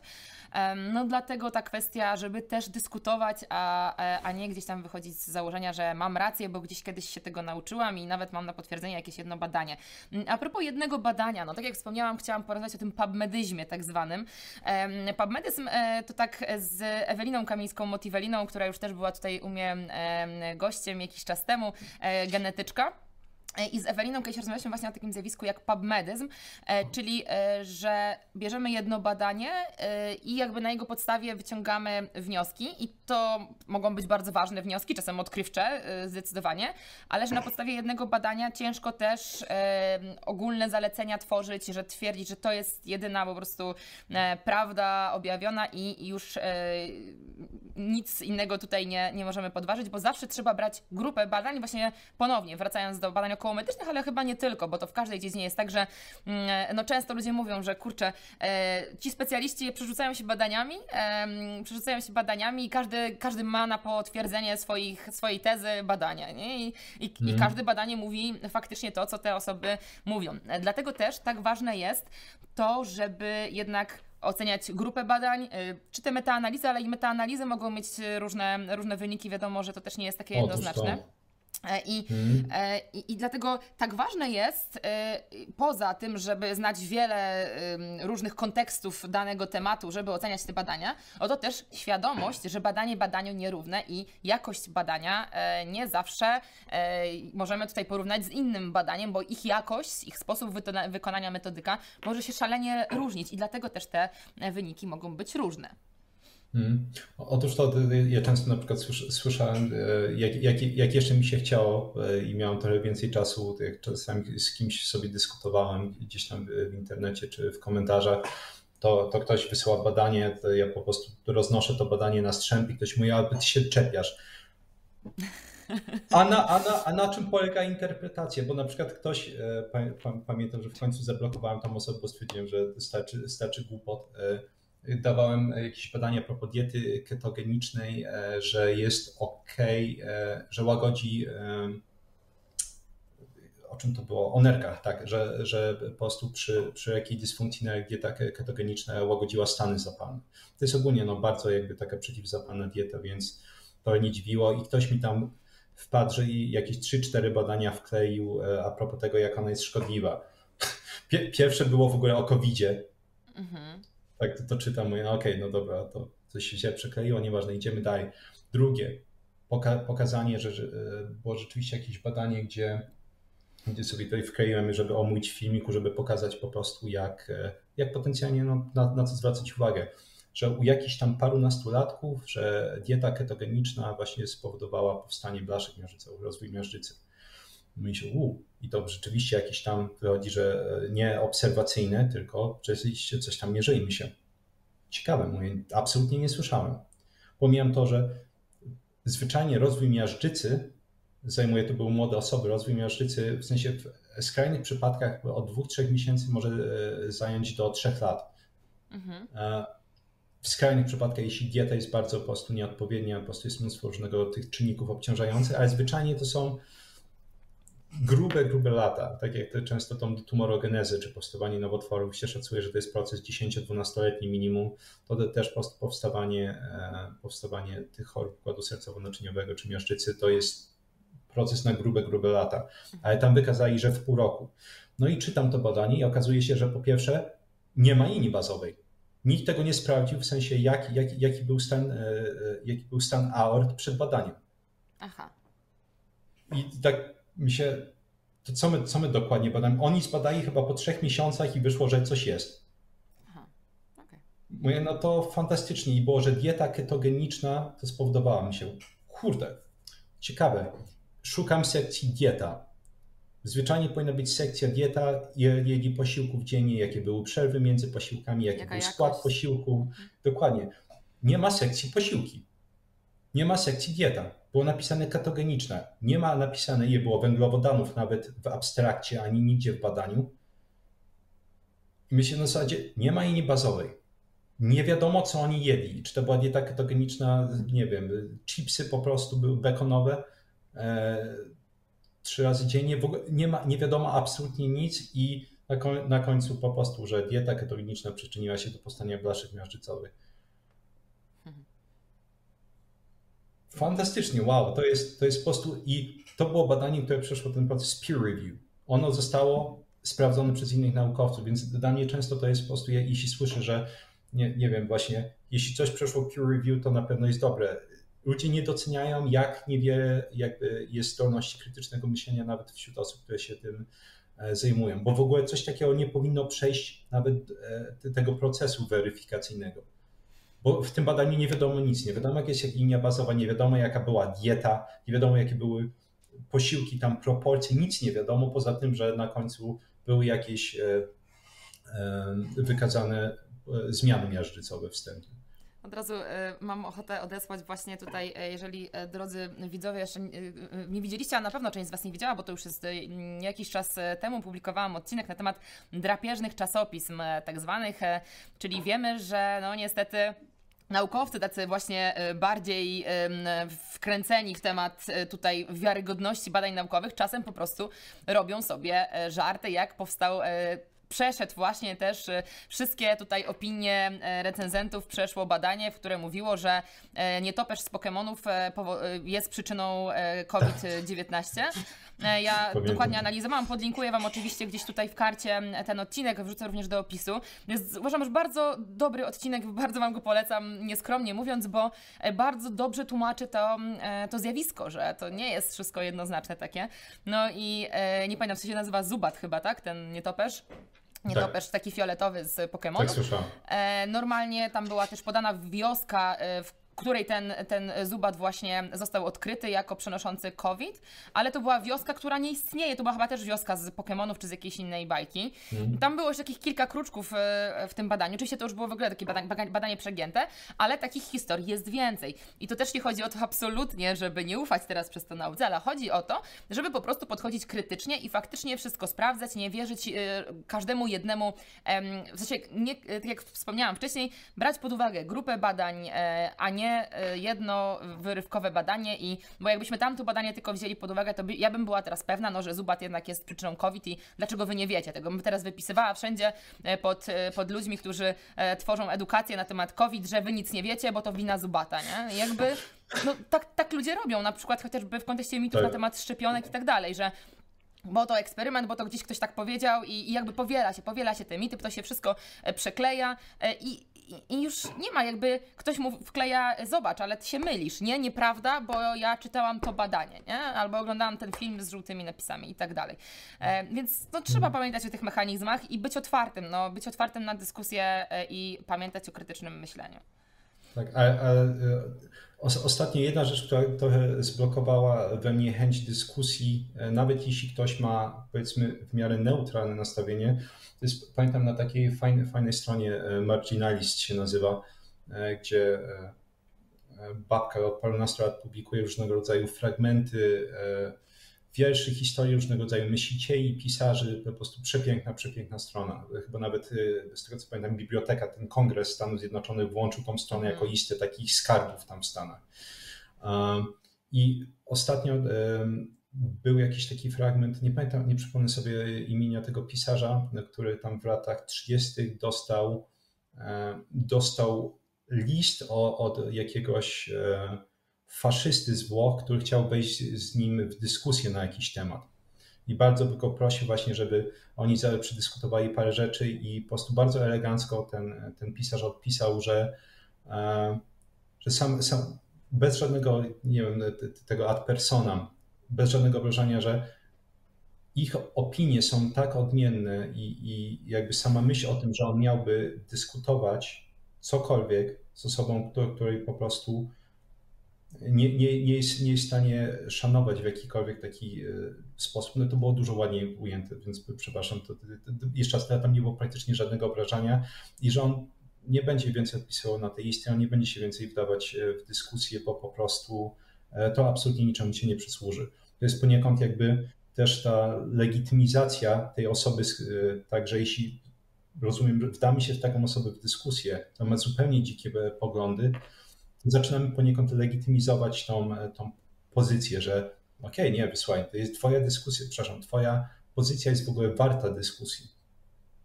[SPEAKER 1] No dlatego ta kwestia, żeby też dyskutować, a, a nie gdzieś tam wychodzić z założenia, że mam rację, bo gdzieś kiedyś się tego nauczyłam i nawet mam na potwierdzenie jakieś jedno badanie. Mm, a propos jednego badania, badania. No tak jak wspomniałam, chciałam porozmawiać o tym pubmedyzmie tak zwanym. Pubmedyzm e, to tak z Eweliną Kamińską Motiveliną, która już też była tutaj u mnie gościem jakiś czas temu, e, genetyczka. E, I z Eweliną kiedyś rozmawialiśmy właśnie o takim zjawisku jak pubmedyzm, e, czyli e, że bierzemy jedno badanie i jakby na jego podstawie wyciągamy wnioski i to mogą być bardzo ważne wnioski, czasem odkrywcze zdecydowanie, ale że na podstawie jednego badania ciężko też ogólne zalecenia tworzyć, że twierdzić, że to jest jedyna po prostu prawda objawiona i już nic innego tutaj nie, nie możemy podważyć, bo zawsze trzeba brać grupę badań, właśnie ponownie wracając do badań około medycznych, ale chyba nie tylko, bo to w każdej dziedzinie jest tak, że mm, no często ludzie mówią, że kurczę, e, ci specjaliści przerzucają się badaniami, e, przerzucają się badaniami i każdy, każdy ma na potwierdzenie swoich, swojej tezy badania, nie? I, i, mm. i mhm. każde badanie mówi faktycznie to, co te osoby mówią. Dlatego też tak ważne jest to, żeby jednak oceniać grupę badań, czy te metaanalizy, ale i metaanalizy mogą mieć różne, różne wyniki. Wiadomo, że to też nie jest takie jednoznaczne. E, I, hmm. i, I dlatego tak ważne jest, e, poza tym, żeby znać wiele różnych kontekstów danego tematu, żeby oceniać te badania, oto też świadomość, że badanie badaniu nierówne i jakość badania nie zawsze możemy tutaj porównać z innym badaniem, bo ich jakość, ich sposób wykonania metodyka może się szalenie różnić i dlatego też te wyniki mogą być różne.
[SPEAKER 2] Hmm. Otóż to ja często na przykład słyszałem, e, jak, jak, jak, jeszcze mi się chciało e, i miałem trochę więcej czasu, jak czasami z kimś sobie dyskutowałem gdzieś tam w internecie czy w komentarzach, to, to ktoś wysyła badanie, to ja po prostu roznoszę to badanie na strzęp i ktoś mówi, ale ty się czepiasz. A na, a, na, a na czym polega interpretacja? Bo na przykład ktoś, e, pamiętam, że w końcu zablokowałem tą osobę, bo stwierdziłem, że starczy, starczy głupot dawałem jakieś badania a propos diety ketogenicznej, e, że jest ok, e, że łagodzi e, o czym to było? O nerkach, tak, że, że po prostu przy, przy jakiej dysfunkcji dieta ketogeniczna łagodziła stany zapalne. To jest ogólnie no, bardzo jakby taka przeciwzapalna dieta, więc to nie dziwiło i ktoś mi tam wpadł, że jakieś 3-4 badania wkleił a propos tego, jak ona jest szkodliwa. Pierwsze było w ogóle o COVID-zie. Mhm tak to, to czytam, mówię, no okej, okay, no dobra, to coś się przekleiło, nieważne, idziemy dalej. Drugie, poka pokazanie, że, że e, było rzeczywiście jakieś badanie, gdzie, gdzie sobie tutaj wkleiłem, żeby omówić w filmiku, żeby pokazać po prostu, jak, e, jak potencjalnie no, na, na co zwracać uwagę. Że u jakichś tam paru nastolatków, że dieta ketogeniczna właśnie spowodowała powstanie blaszek miażdżycowych, rozwój miażdżycy. Myślę, u, i to rzeczywiście jakieś tam wychodzi, że e, nie obserwacyjne, tylko rzeczywiście coś tam mierzymy się. Ciekawe, mówię, absolutnie nie słyszałem. Pomijam to, że zwyczajnie rozwój miażdżycy zajmuje, to były młode osoby, rozwój miażdżycy w sensie w skrajnych przypadkach od dwóch, trzech miesięcy może e, zająć do trzech lat. Mhm. W skrajnych przypadkach, jeśli dieta jest bardzo po prostu nieodpowiednia, po prostu jest mnóstwo różnego tych czynników obciążających, ale zwyczajnie to są grube, grube lata, tak jak to często tą tumorogenezę czy powstawanie nowotworów się szacuje, że to jest proces 10-12-letni minimum, to też powstawanie, e, powstawanie tych chorób układu sercowo-naczyniowego czy miażdżycy to jest proces na grube, grube lata, ale tam wykazali, że w pół roku. No i czytam to badanie i okazuje się, że po pierwsze nie ma linii bazowej. Nikt tego nie sprawdził, w sensie jak, jak, jaki, był stan, e, e, jaki był stan aort przed badaniem. Aha. I tak mi się, to co my, co my dokładnie badamy? Oni zbadali chyba po trzech miesiącach i wyszło, że coś jest. Aha, okay. Mówię, no to fantastycznie i było, że dieta ketogeniczna to spowodowała mi się, kurde, ciekawe, szukam sekcji dieta. Zwyczajnie powinna być sekcja dieta, jedli posiłków dziennie, jakie były przerwy między posiłkami, jaki Jaka był jakość? skład posiłku. Mhm. Dokładnie. Nie ma sekcji posiłki. Nie ma sekcji dieta było napisane katogeniczne. Nie ma napisane, nie było węglowodanów nawet w abstrakcie, ani nigdzie w badaniu. I myślę na zasadzie, nie ma linii bazowej. Nie wiadomo, co oni jedli. Czy to była dieta ketogeniczna, nie wiem, chipsy po prostu były bekonowe e, trzy razy dziennie. Ogóle nie, ma, nie wiadomo absolutnie nic i na, koń, na końcu po prostu, że dieta ketogeniczna przyczyniła się do powstania blaszek miażdżycowych. Fantastycznie, wow, to jest, to jest po prostu i to było badanie, które przeszło ten proces peer review. Ono zostało sprawdzone przez innych naukowców, więc dla mnie często to jest po prostu, jeśli słyszę, że nie, nie wiem, właśnie, jeśli coś przeszło peer review, to na pewno jest dobre. Ludzie nie doceniają, jak niewiele jakby jest zdolności krytycznego myślenia nawet wśród osób, które się tym e, zajmują, bo w ogóle coś takiego nie powinno przejść nawet e, tego procesu weryfikacyjnego bo w tym badaniu nie wiadomo nic, nie wiadomo jaka jest linia bazowa, nie wiadomo jaka była dieta, nie wiadomo jakie były posiłki, tam proporcje, nic nie wiadomo, poza tym, że na końcu były jakieś e, e, wykazane e, zmiany miażdżycowe wstępne.
[SPEAKER 1] Od razu mam ochotę odesłać właśnie tutaj, jeżeli drodzy widzowie jeszcze nie widzieliście, a na pewno część z Was nie widziała, bo to już jest jakiś czas temu publikowałam odcinek na temat drapieżnych czasopism tak zwanych, czyli wiemy, że no niestety naukowcy, tacy właśnie e, bardziej wkręceni w temat e, tutaj wiarygodności badań naukowych, czasem po prostu robią sobie e, żarty, jak powstał przeszedł właśnie też wszystkie tutaj opinie recenzentów, przeszło badanie, w które mówiło, że nietoperz z Pokémonów jest przyczyną COVID-19. E, ja Pamiętam. dokładnie analizowałam, podlinkuję Wam oczywiście gdzieś tutaj w karcie ten odcinek, wrzucę również do opisu. Jest, uważam, że bardzo dobry odcinek, bardzo Wam go polecam, nieskromnie mówiąc, bo e, bardzo dobrze tłumaczy to, e, to zjawisko, że to nie jest wszystko jednoznaczne takie. No i nie pamiętam, co się nazywa Zubat chyba, tak? Ten nietoperz nietoperz tak. taki fioletowy z Pokémon. Tak,
[SPEAKER 2] słyszałam.
[SPEAKER 1] normalnie tam była też podana wioska, w której ten, ten zubat właśnie został odkryty jako przenoszący COVID, ale to była wioska, która nie istnieje. To była chyba też wioska z Pokémonów czy z jakiejś innej bajki. Mhm. Tam było już takich kilka kruczków e, w tym badaniu. Oczywiście to już było w ogóle takie badanie, badanie przegięte, ale takich historii jest więcej. I to też nie chodzi o to absolutnie, żeby nie ufać teraz przez to nauce, ale chodzi o to, żeby po prostu podchodzić krytycznie i faktycznie wszystko sprawdzać, nie wierzyć e, każdemu jednemu, w sensie, nie, tak jak wspomniałam wcześniej, brać pod uwagę grupę badań, e, a nie nie y, jedno wyrywkowe badanie i, bo jakbyśmy tamto badanie tylko wzięli pod uwagę, to by, ja bym była teraz pewna, no, że Zubat jednak jest przyczyną COVID i dlaczego wy nie wiecie tego? Bym teraz wypisywała wszędzie e, pod, e, pod ludźmi, którzy e, tworzą edukację na temat COVID, że wy nic nie wiecie, bo to wina Zubata, nie? Jakby, no tak, tak ludzie robią, na przykład chociażby w kontekście mitów tak. na temat szczepionek i tak dalej, że bo to eksperyment, bo to gdzieś ktoś tak powiedział i, i, jakby powiela się, powiela się te mity, to się wszystko przekleja i, i, już nie ma jakby, ktoś mu wkleja, zobacz, ale ty się mylisz, nie? Nieprawda, bo ja czytałam to badanie, nie? Albo oglądałam ten film z żółtymi napisami i tak dalej. E, więc no, trzeba pamiętać o tych mechanizmach i być otwartym, no, być otwartym na dyskusję e, i pamiętać o krytycznym myśleniu.
[SPEAKER 2] Tak, ale, ale ostatnio jedna rzecz, która trochę zblokowała we mnie chęć dyskusji, e, nawet jeśli ktoś ma powiedzmy w miarę neutralne nastawienie, to jest, pamiętam na takiej fajnej, fajnej stronie e, Marginalist się nazywa, e, gdzie babka od parunastu lat publikuje różnego rodzaju fragmenty wierszy, historii różnego rodzaju myślicieli, pisarzy, po prostu przepiękna, przepiękna strona. Chyba nawet z tego co pamiętam, biblioteka, ten kongres Stanów Zjednoczonych włączył tą stronę jako mhm. listę takich skarbów tam w Stanach. I ostatnio był jakiś taki fragment, nie pamiętam, nie przypomnę sobie imienia tego pisarza, który tam w latach 30. dostał, e, dostał list od jakiegoś e, faszysty z Włoch, który chciał wejść z nim w dyskusję na jakiś temat. I bardzo by go prosił właśnie, żeby oni przedyskutowali parę rzeczy i po prostu bardzo elegancko ten, ten pisarz odpisał, że, e, że sam, sam bez żadnego, nie wiem, tego ad personam, bez żadnego wrażenia, że ich opinie są tak odmienne i, i jakby sama myśl o tym, że on miałby dyskutować cokolwiek z osobą, której po prostu nie, nie, nie, jest, nie jest w stanie szanować w jakikolwiek taki e, sposób, no to było dużo ładniej ujęte, więc przepraszam, to, to, to jeszcze raz tam nie było praktycznie żadnego obrażania i że on nie będzie więcej odpisywał na tej listy, on nie będzie się więcej wdawać e, w dyskusję, bo po prostu e, to absolutnie niczemu się nie przysłuży. To jest poniekąd jakby też ta legitymizacja tej osoby, także jeśli rozumiem, wdamy się w taką osobę w dyskusję, to ma zupełnie dzikie poglądy, zaczynamy poniekąd legitymizować tą, tą pozycję, że okej, okay, nie, wysłuchaj, to jest twoja dyskusja, przepraszam, twoja pozycja jest w ogóle warta dyskusji.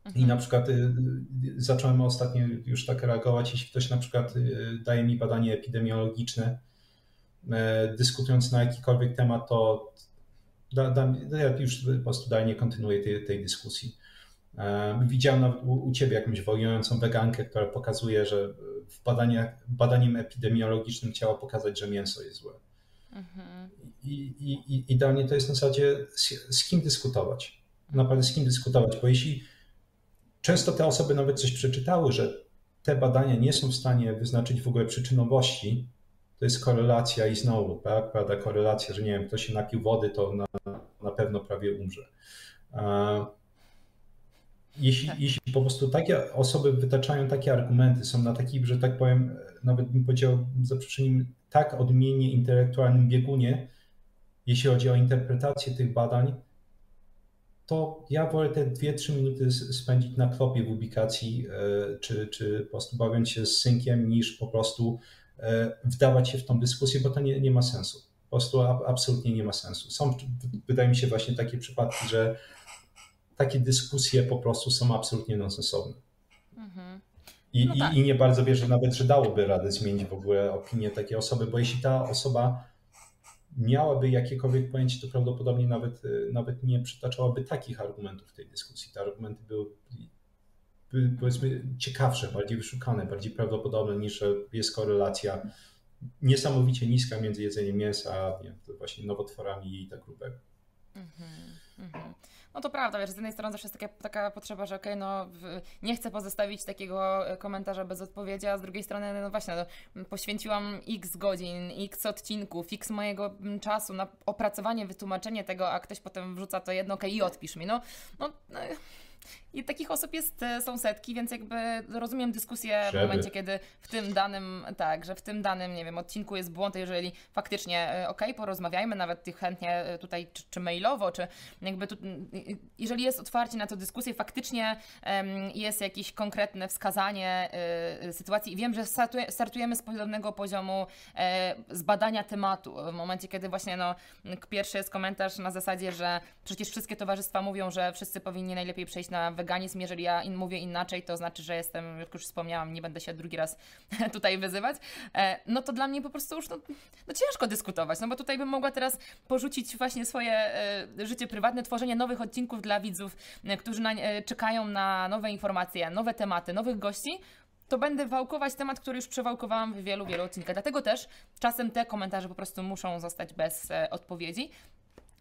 [SPEAKER 2] Mhm. I na przykład y, zacząłem ostatnio już tak reagować, jeśli ktoś na przykład y, daje mi badanie epidemiologiczne, dyskutując na jakikolwiek temat, to da, da, ja już po prostu dalej nie kontynuuję tej, tej dyskusji. Widziałem u, u ciebie jakąś wojującą wegankę, która pokazuje, że w badaniach, badaniem epidemiologicznym chciała pokazać, że mięso jest złe. Mhm. I, i, I dla mnie to jest na zasadzie z, z kim dyskutować. Naprawdę z kim dyskutować, bo jeśli często te osoby nawet coś przeczytały, że te badania nie są w stanie wyznaczyć w ogóle przyczynowości, to jest korelacja i znowu, tak, prawda, korelacja, że nie wiem, kto się napił wody, to na, na pewno prawie umrze. Jeśli, tak. jeśli po prostu takie osoby wytaczają takie argumenty, są na takim, że tak powiem, nawet bym powiedział za przeproszeniem, tak odmiennie intelektualnym biegunie, jeśli chodzi o interpretację tych badań, to ja wolę te 2-3 minuty spędzić na klopie w ubikacji, e, czy, czy po prostu bawiąc się z synkiem, niż po prostu e, wdawać się w tą dyskusję, bo to nie, nie ma sensu. Po prostu absolutnie nie ma sensu. Są, wydaje mi się, właśnie takie przypadki, że takie dyskusje po prostu są absolutnie nonsensowne. Mhm. I, no tak. i, I nie bardzo wierzę nawet, że dałoby radę zmienić w ogóle opinię takiej osoby, bo jeśli ta osoba miałaby jakiekolwiek pojęcie, to prawdopodobnie nawet, nawet nie przytaczałaby takich argumentów w tej dyskusji. Te argumenty były, były powiedzmy ciekawsze, bardziej wyszukane, bardziej prawdopodobne niż że jest korelacja niesamowicie niska między jedzeniem mięsa a nie, właśnie nowotworami i tak grubego. Mhm,
[SPEAKER 1] mhm. No to prawda, wiesz, z jednej strony zawsze jest taka, taka potrzeba, że okej, okay, no nie chcę pozostawić takiego e, komentarza bez odpowiedzi, a z drugiej strony, no właśnie, no, poświęciłam x godzin, x odcinków, x mojego czasu na opracowanie, wytłumaczenie tego, a ktoś potem wrzuca to jedno, okej, okay, i odpisz mi, no, no, no i takich osób jest, e, są setki, więc jakby rozumiem dyskusję w momencie, kiedy w tym danym, tak, że w tym danym, nie wiem, odcinku jest błąd, jeżeli faktycznie, e, okej, okay, porozmawiajmy nawet chętnie e, tutaj, czy, czy, mailowo, czy jakby tu, jeżeli jest otwarcie na tę dyskusję, faktycznie jest jakieś konkretne wskazanie sytuacji i wiem, że startuje, startujemy z podobnego poziomu zbadania tematu, w momencie, kiedy właśnie, no, pierwszy jest komentarz na zasadzie, że przecież wszystkie towarzystwa mówią, że wszyscy powinni najlepiej przejść na weganizm. Jeżeli ja in, mówię inaczej, to znaczy, że jestem, jak już wspomniałam, nie będę się drugi raz tutaj wyzywać. E, no to dla mnie po prostu już no, no ciężko dyskutować, no bo tutaj bym mogła teraz porzucić właśnie swoje e, życie prywatne, tworzenie nowych odcinków dla widzów, e, którzy na, czekają na nowe informacje, nowe tematy, nowych gości to będę wałkować temat, który już przewałkowałam w wielu, wielu odcinkach. Dlatego też czasem te komentarze po prostu muszą zostać bez odpowiedzi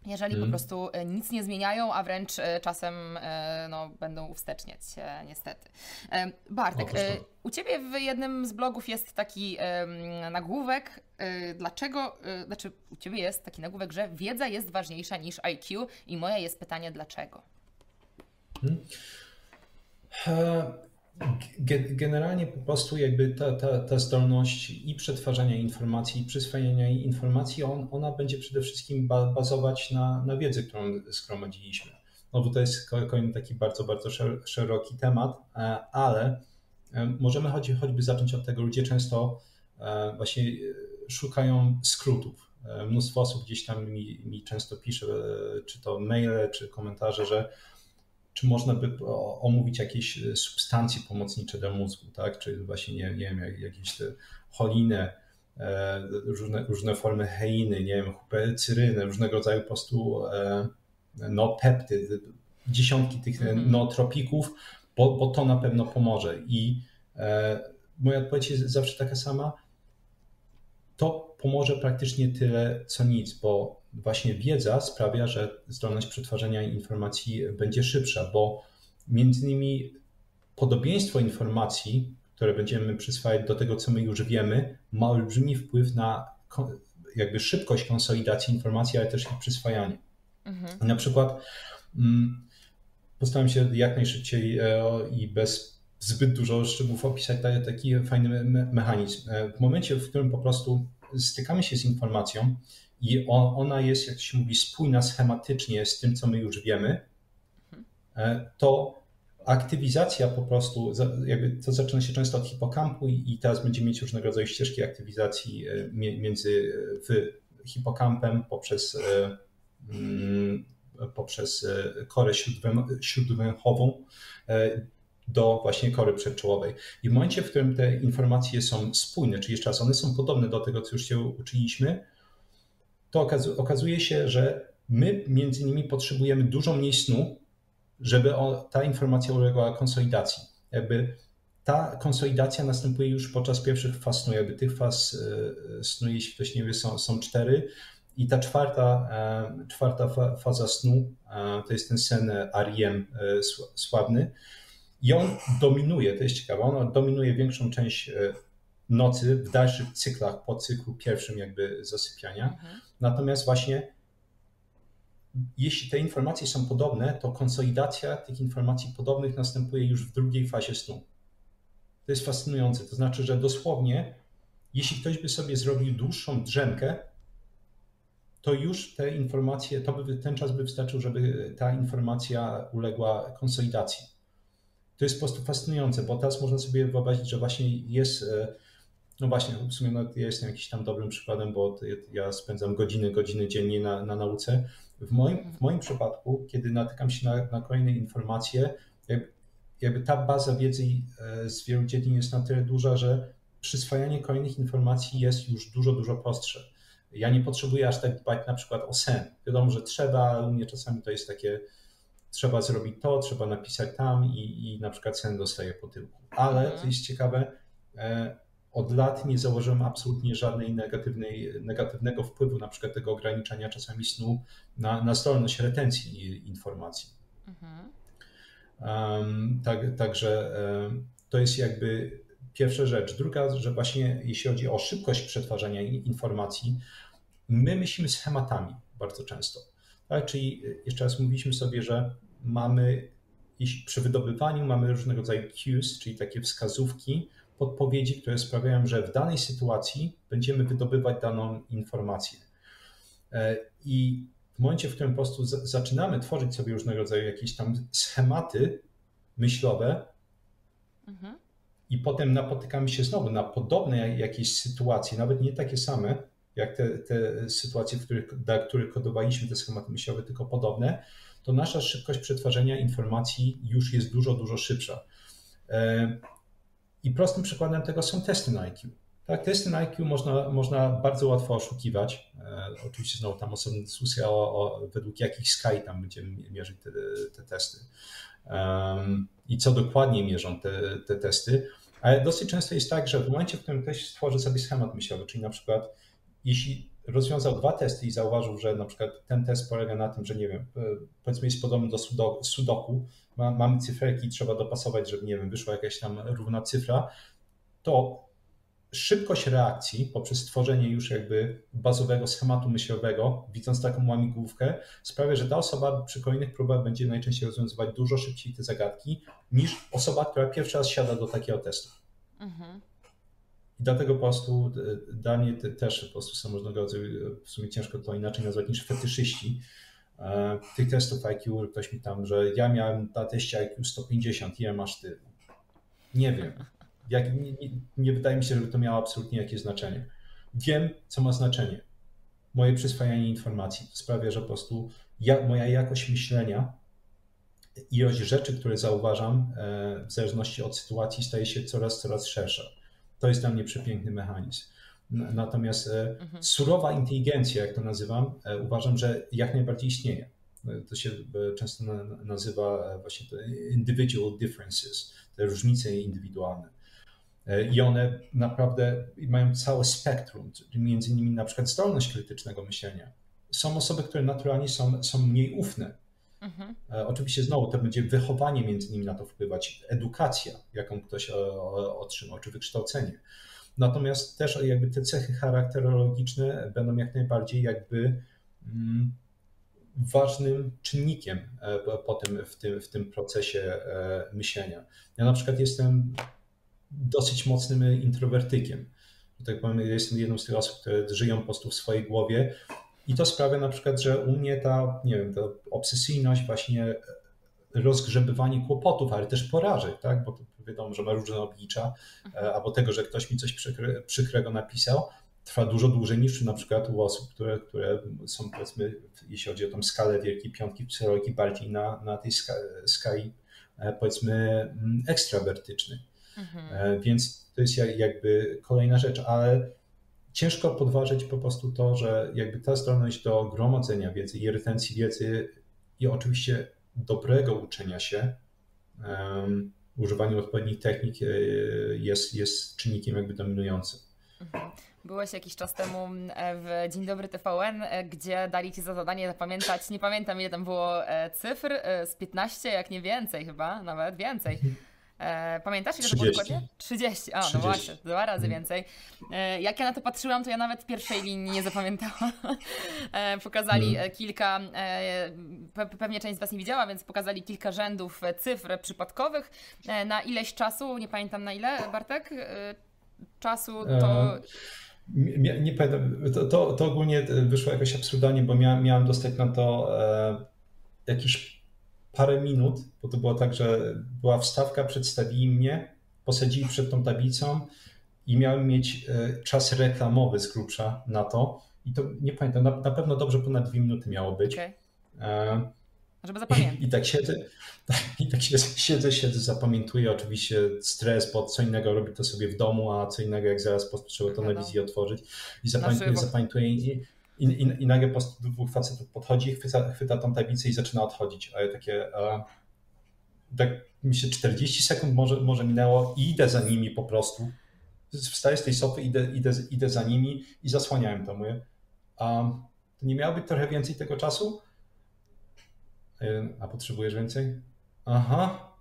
[SPEAKER 1] jeżeli hmm. po prostu e, nic nie zmieniają, a wręcz e, czasem e, no, będą uwsteczniać niestety. Bartek, u Ciebie w jednym z blogów jest taki nagłówek, dlaczego, znaczy u Ciebie jest taki nagłówek, że wiedza jest ważniejsza niż IQ i moje jest pytanie dlaczego? Hmm.
[SPEAKER 2] Generalnie po prostu jakby ta, ta, ta zdolność i przetwarzania informacji, i przyswajania informacji, on, ona będzie przede wszystkim bazować na, na wiedzy, którą zgromadziliśmy. No bo to jest kolejny taki bardzo, bardzo szeroki temat, e, ale e, możemy choć, choćby zacząć od tego, ludzie często e, właśnie szukają skrótów. Mnóstwo osób gdzieś tam mi, mi często pisze, czy to maile, czy komentarze, że czy można by omówić jakieś substancje pomocnicze dla mózgu, tak? Czy właśnie, nie, nie wiem, jakieś te cholinę, różne, różne formy heiny, nie wiem, hupercyrynę, różnego rodzaju po prostu no, pepty, dziesiątki tych mm. nootropików, bo, bo to na pewno pomoże. I e, moja odpowiedź jest zawsze taka sama. To pomoże praktycznie tyle, co nic, bo właśnie wiedza sprawia, że zdolność przetwarzania informacji będzie szybsza, bo między innymi podobieństwo informacji, które będziemy przyswajać do tego, co my już wiemy, ma olbrzymi wpływ na jakby szybkość konsolidacji informacji, ale też ich przyswajanie. Mhm. Na przykład mm, postaram się jak najszybciej e, i bez zbyt dużo szczegółów opisać taki fajny mechanizm. E, w momencie, w którym po prostu stykamy się z informacją i ona jest, jak się mówi, spójna schematycznie z tym, co my już wiemy, e, to aktywizacja po prostu, jakby to zaczyna się często od hipokampu i teraz będziemy mieć różnego rodzaju ścieżki aktywizacji między hipokampem poprzez Mm, poprzez e, korę śródwęchową e, do właśnie kory przedczołowej. I w momencie, w którym te informacje są spójne, czyli jeszcze raz, one są podobne do tego, co już się uczyliśmy, to okazuje się, że my między innymi potrzebujemy dużo mniej snu, żeby ta informacja uległa konsolidacji. Jakby ta konsolidacja następuje już podczas pierwszych faz snu. Jakby tych faz e, snu, jeśli ktoś nie wie, są, są cztery. I ta czwarta, e, czwarta faza snu e, to jest ten sen REM sławny. I on dominuje, to jest ciekawe, on dominuje większą część nocy w dalszych cyklach po cyklu pierwszym jakby zasypiania. Mhm. Natomiast właśnie jeśli te informacje są podobne, to konsolidacja tych informacji podobnych następuje już w drugiej fazie snu. To jest fascynujące. To znaczy, że dosłownie, jeśli ktoś by sobie zrobił dłuższą drzemkę, to już te informacje, to by, ten czas by wystarczył, żeby ta informacja uległa konsolidacji. To jest po prostu fascynujące, bo teraz można sobie wyobrazić, że właśnie jest, e, no właśnie, w sumie no, ja jestem jakiś tam dobrym przykładem, bo ja spędzam godziny, godziny dziennie na, na nauce. W moim, w moim przypadku, kiedy natykam się na, na kolejne informacje, jakby, ta baza wiedzy e, z wielu dziedzin jest na tyle duża, że przyswajanie kolejnych informacji jest już dużo, dużo prostsze ja nie potrzebuję aż tak dbać na przykład o sen. Wiadomo, że trzeba, ale u mnie czasami to jest takie, trzeba zrobić to, trzeba napisać tam i, i na przykład sen dostaje po tyłku. Ale mhm. to jest ciekawe, e, od lat nie założyłem absolutnie żadnej negatywnej, negatywnego wpływu, na przykład tego ograniczania czasami snu na, na zdolność retencji informacji. Mhm. Um, tak, także um, to jest jakby Pierwsza rzecz. Druga, że właśnie jeśli chodzi o szybkość przetwarzania informacji, my myślimy schematami bardzo często. Tak? Czyli jeszcze raz mówiliśmy sobie, że mamy przy wydobywaniu mamy różnego rodzaju cues, czyli takie wskazówki, podpowiedzi, które sprawiają, że w danej sytuacji będziemy wydobywać daną informację. E, I w momencie, w którym po prostu zaczynamy tworzyć sobie różnego rodzaju jakieś tam schematy myślowe, mhm i potem napotykamy się znowu na podobne jakieś sytuacje, nawet nie takie same, jak te, te sytuacje, w których, dla których kodowaliśmy te schematy myślowe, tylko podobne, to nasza szybkość przetwarzania informacji już jest dużo, dużo szybsza. E, I prostym przykładem tego są testy na IQ. Tak, testy na IQ można, można bardzo łatwo oszukiwać. E, oczywiście znowu tam osobna dyskusja o, o według jakich skali tam będziemy mierzyć te, te testy. Um, I co dokładnie mierzą te, te testy. Ale dosyć często jest tak, że w momencie, w którym ktoś stworzy sobie schemat myślowy, czyli na przykład jeśli rozwiązał dwa testy i zauważył, że na przykład ten test polega na tym, że nie wiem, e, powiedzmy jest podobny do sudoku, ma, mamy cyferki i trzeba dopasować, żeby nie wiem, wyszła jakaś tam równa cyfra, to szybkość reakcji poprzez stworzenie już jakby bazowego schematu myślowego, widząc taką łamigłówkę, sprawia, że ta osoba przy kolejnych próbach będzie najczęściej rozwiązywać dużo szybciej te zagadki niż osoba, która pierwszy raz siada do takiego testu. Mhm. I dlatego po prostu e, dla mnie też po prostu są różnego rodzaju, w sumie ciężko to inaczej nazwać niż fetyszyści, e, tych testów IQ, ktoś mi tam, że ja miałem na teście IQ 150, ile masz ty? Nie wiem. Jak, nie, nie, nie, wydaje mi się, żeby to miało absolutnie jakieś znaczenie. Wiem, co ma znaczenie. Moje przyswajanie informacji sprawia, że po prostu ja, moja jakość myślenia, ilość rzeczy, które zauważam e, w zależności od sytuacji, staje się coraz, coraz szersza. To jest dla mnie przepiękny mechanizm. Natomiast e, mhm. surowa inteligencja, jak to nazywam, e, uważam, że jak najbardziej istnieje. To się często nazywa właśnie individual differences, te różnice indywidualne. E, I one naprawdę mają całe spektrum, między innymi na przykład zdolność krytycznego myślenia. Są osoby, które naturalnie są, są mniej ufne. Mhm. E, oczywiście znowu to będzie wychowanie między innymi na to wpływać, edukacja, jaką ktoś e, otrzymał, czy wykształcenie. Natomiast też jakby te cechy charakterologiczne będą jak najbardziej jakby mm, ważnym czynnikiem potem w tym, w tym procesie myślenia. Ja na przykład jestem dosyć mocnym introwertykiem. Tak powiem, jestem jedną z tych osób, które żyją po prostu w swojej głowie i to sprawia na przykład, że u mnie ta, nie wiem, ta obsesyjność, właśnie rozgrzebywanie kłopotów, ale też porażek, tak? bo to wiadomo, że ma różne oblicza, mhm. albo tego, że ktoś mi coś przykrego napisał, trwa dużo dłużej niż na przykład u osób, które, które są powiedzmy, jeśli chodzi o tą skalę Wielkiej Piątki psychologii, bardziej na, na tej skali e, powiedzmy mm, ekstrawertycznej. Mhm. E, więc to jest jakby kolejna rzecz, ale ciężko podważyć po prostu to, że jakby ta zdolność do gromadzenia wiedzy i retencji wiedzy i oczywiście dobrego uczenia się, um, używaniem odpowiednich technik e, jest, jest czynnikiem jakby dominującym.
[SPEAKER 1] Mhm. Byłeś jakiś czas temu e, w Dzień Dobry TVN, gdzie dali Ci za zadanie zapamiętać, nie pamiętam ile tam było cyfr, z 15, jak nie więcej chyba, nawet więcej. Mhm. E, pamiętasz ile 30. to było dokładnie? 30. A, 30. no właśnie, dwa razy mm. więcej. E, jak ja na to patrzyłam, to ja nawet pierwszej linii nie zapamiętałam. E, pokazali mm. kilka, pe pewnie część z Was nie widziała, więc pokazali kilka rzędów cyfr przypadkowych na ileś czasu, nie pamiętam na ile, Bartek? Czasu to...
[SPEAKER 2] Nie, nie pamiętam, to, to, to, ogólnie wyszło jakoś absurdalnie, bo miałem, miałem dostać na to e, jakiś parę minut, bo to było tak, że była wstawka, przedstawili mnie, posadzili przed tą tablicą i miałem mieć e, czas reklamowy z grubsza na to. I to nie pamiętam, na, na pewno dobrze ponad dwie minuty miało być. Okay.
[SPEAKER 1] E, Żeby zapamiętać.
[SPEAKER 2] I, I, tak siedzę, i tak siedzę, siedzę, siedzę, zapamiętuję oczywiście stres, bo co innego robię to sobie w domu, a co innego jak zaraz trzeba to na wizji otworzyć i zapamiętuję, zapamiętuję i, i, i, i nagle po prostu dwóch facetów podchodzi, chwyta, chwyta tą tablicę i zaczyna odchodzić. A ja takie, a, tak mi się 40 sekund może, może minęło i idę za nimi po prostu. Wstaję z tej sofy, idę, idę, idę za nimi i zasłaniałem to. Mówię, a to nie miało być trochę więcej tego czasu? A potrzebujesz więcej? Aha.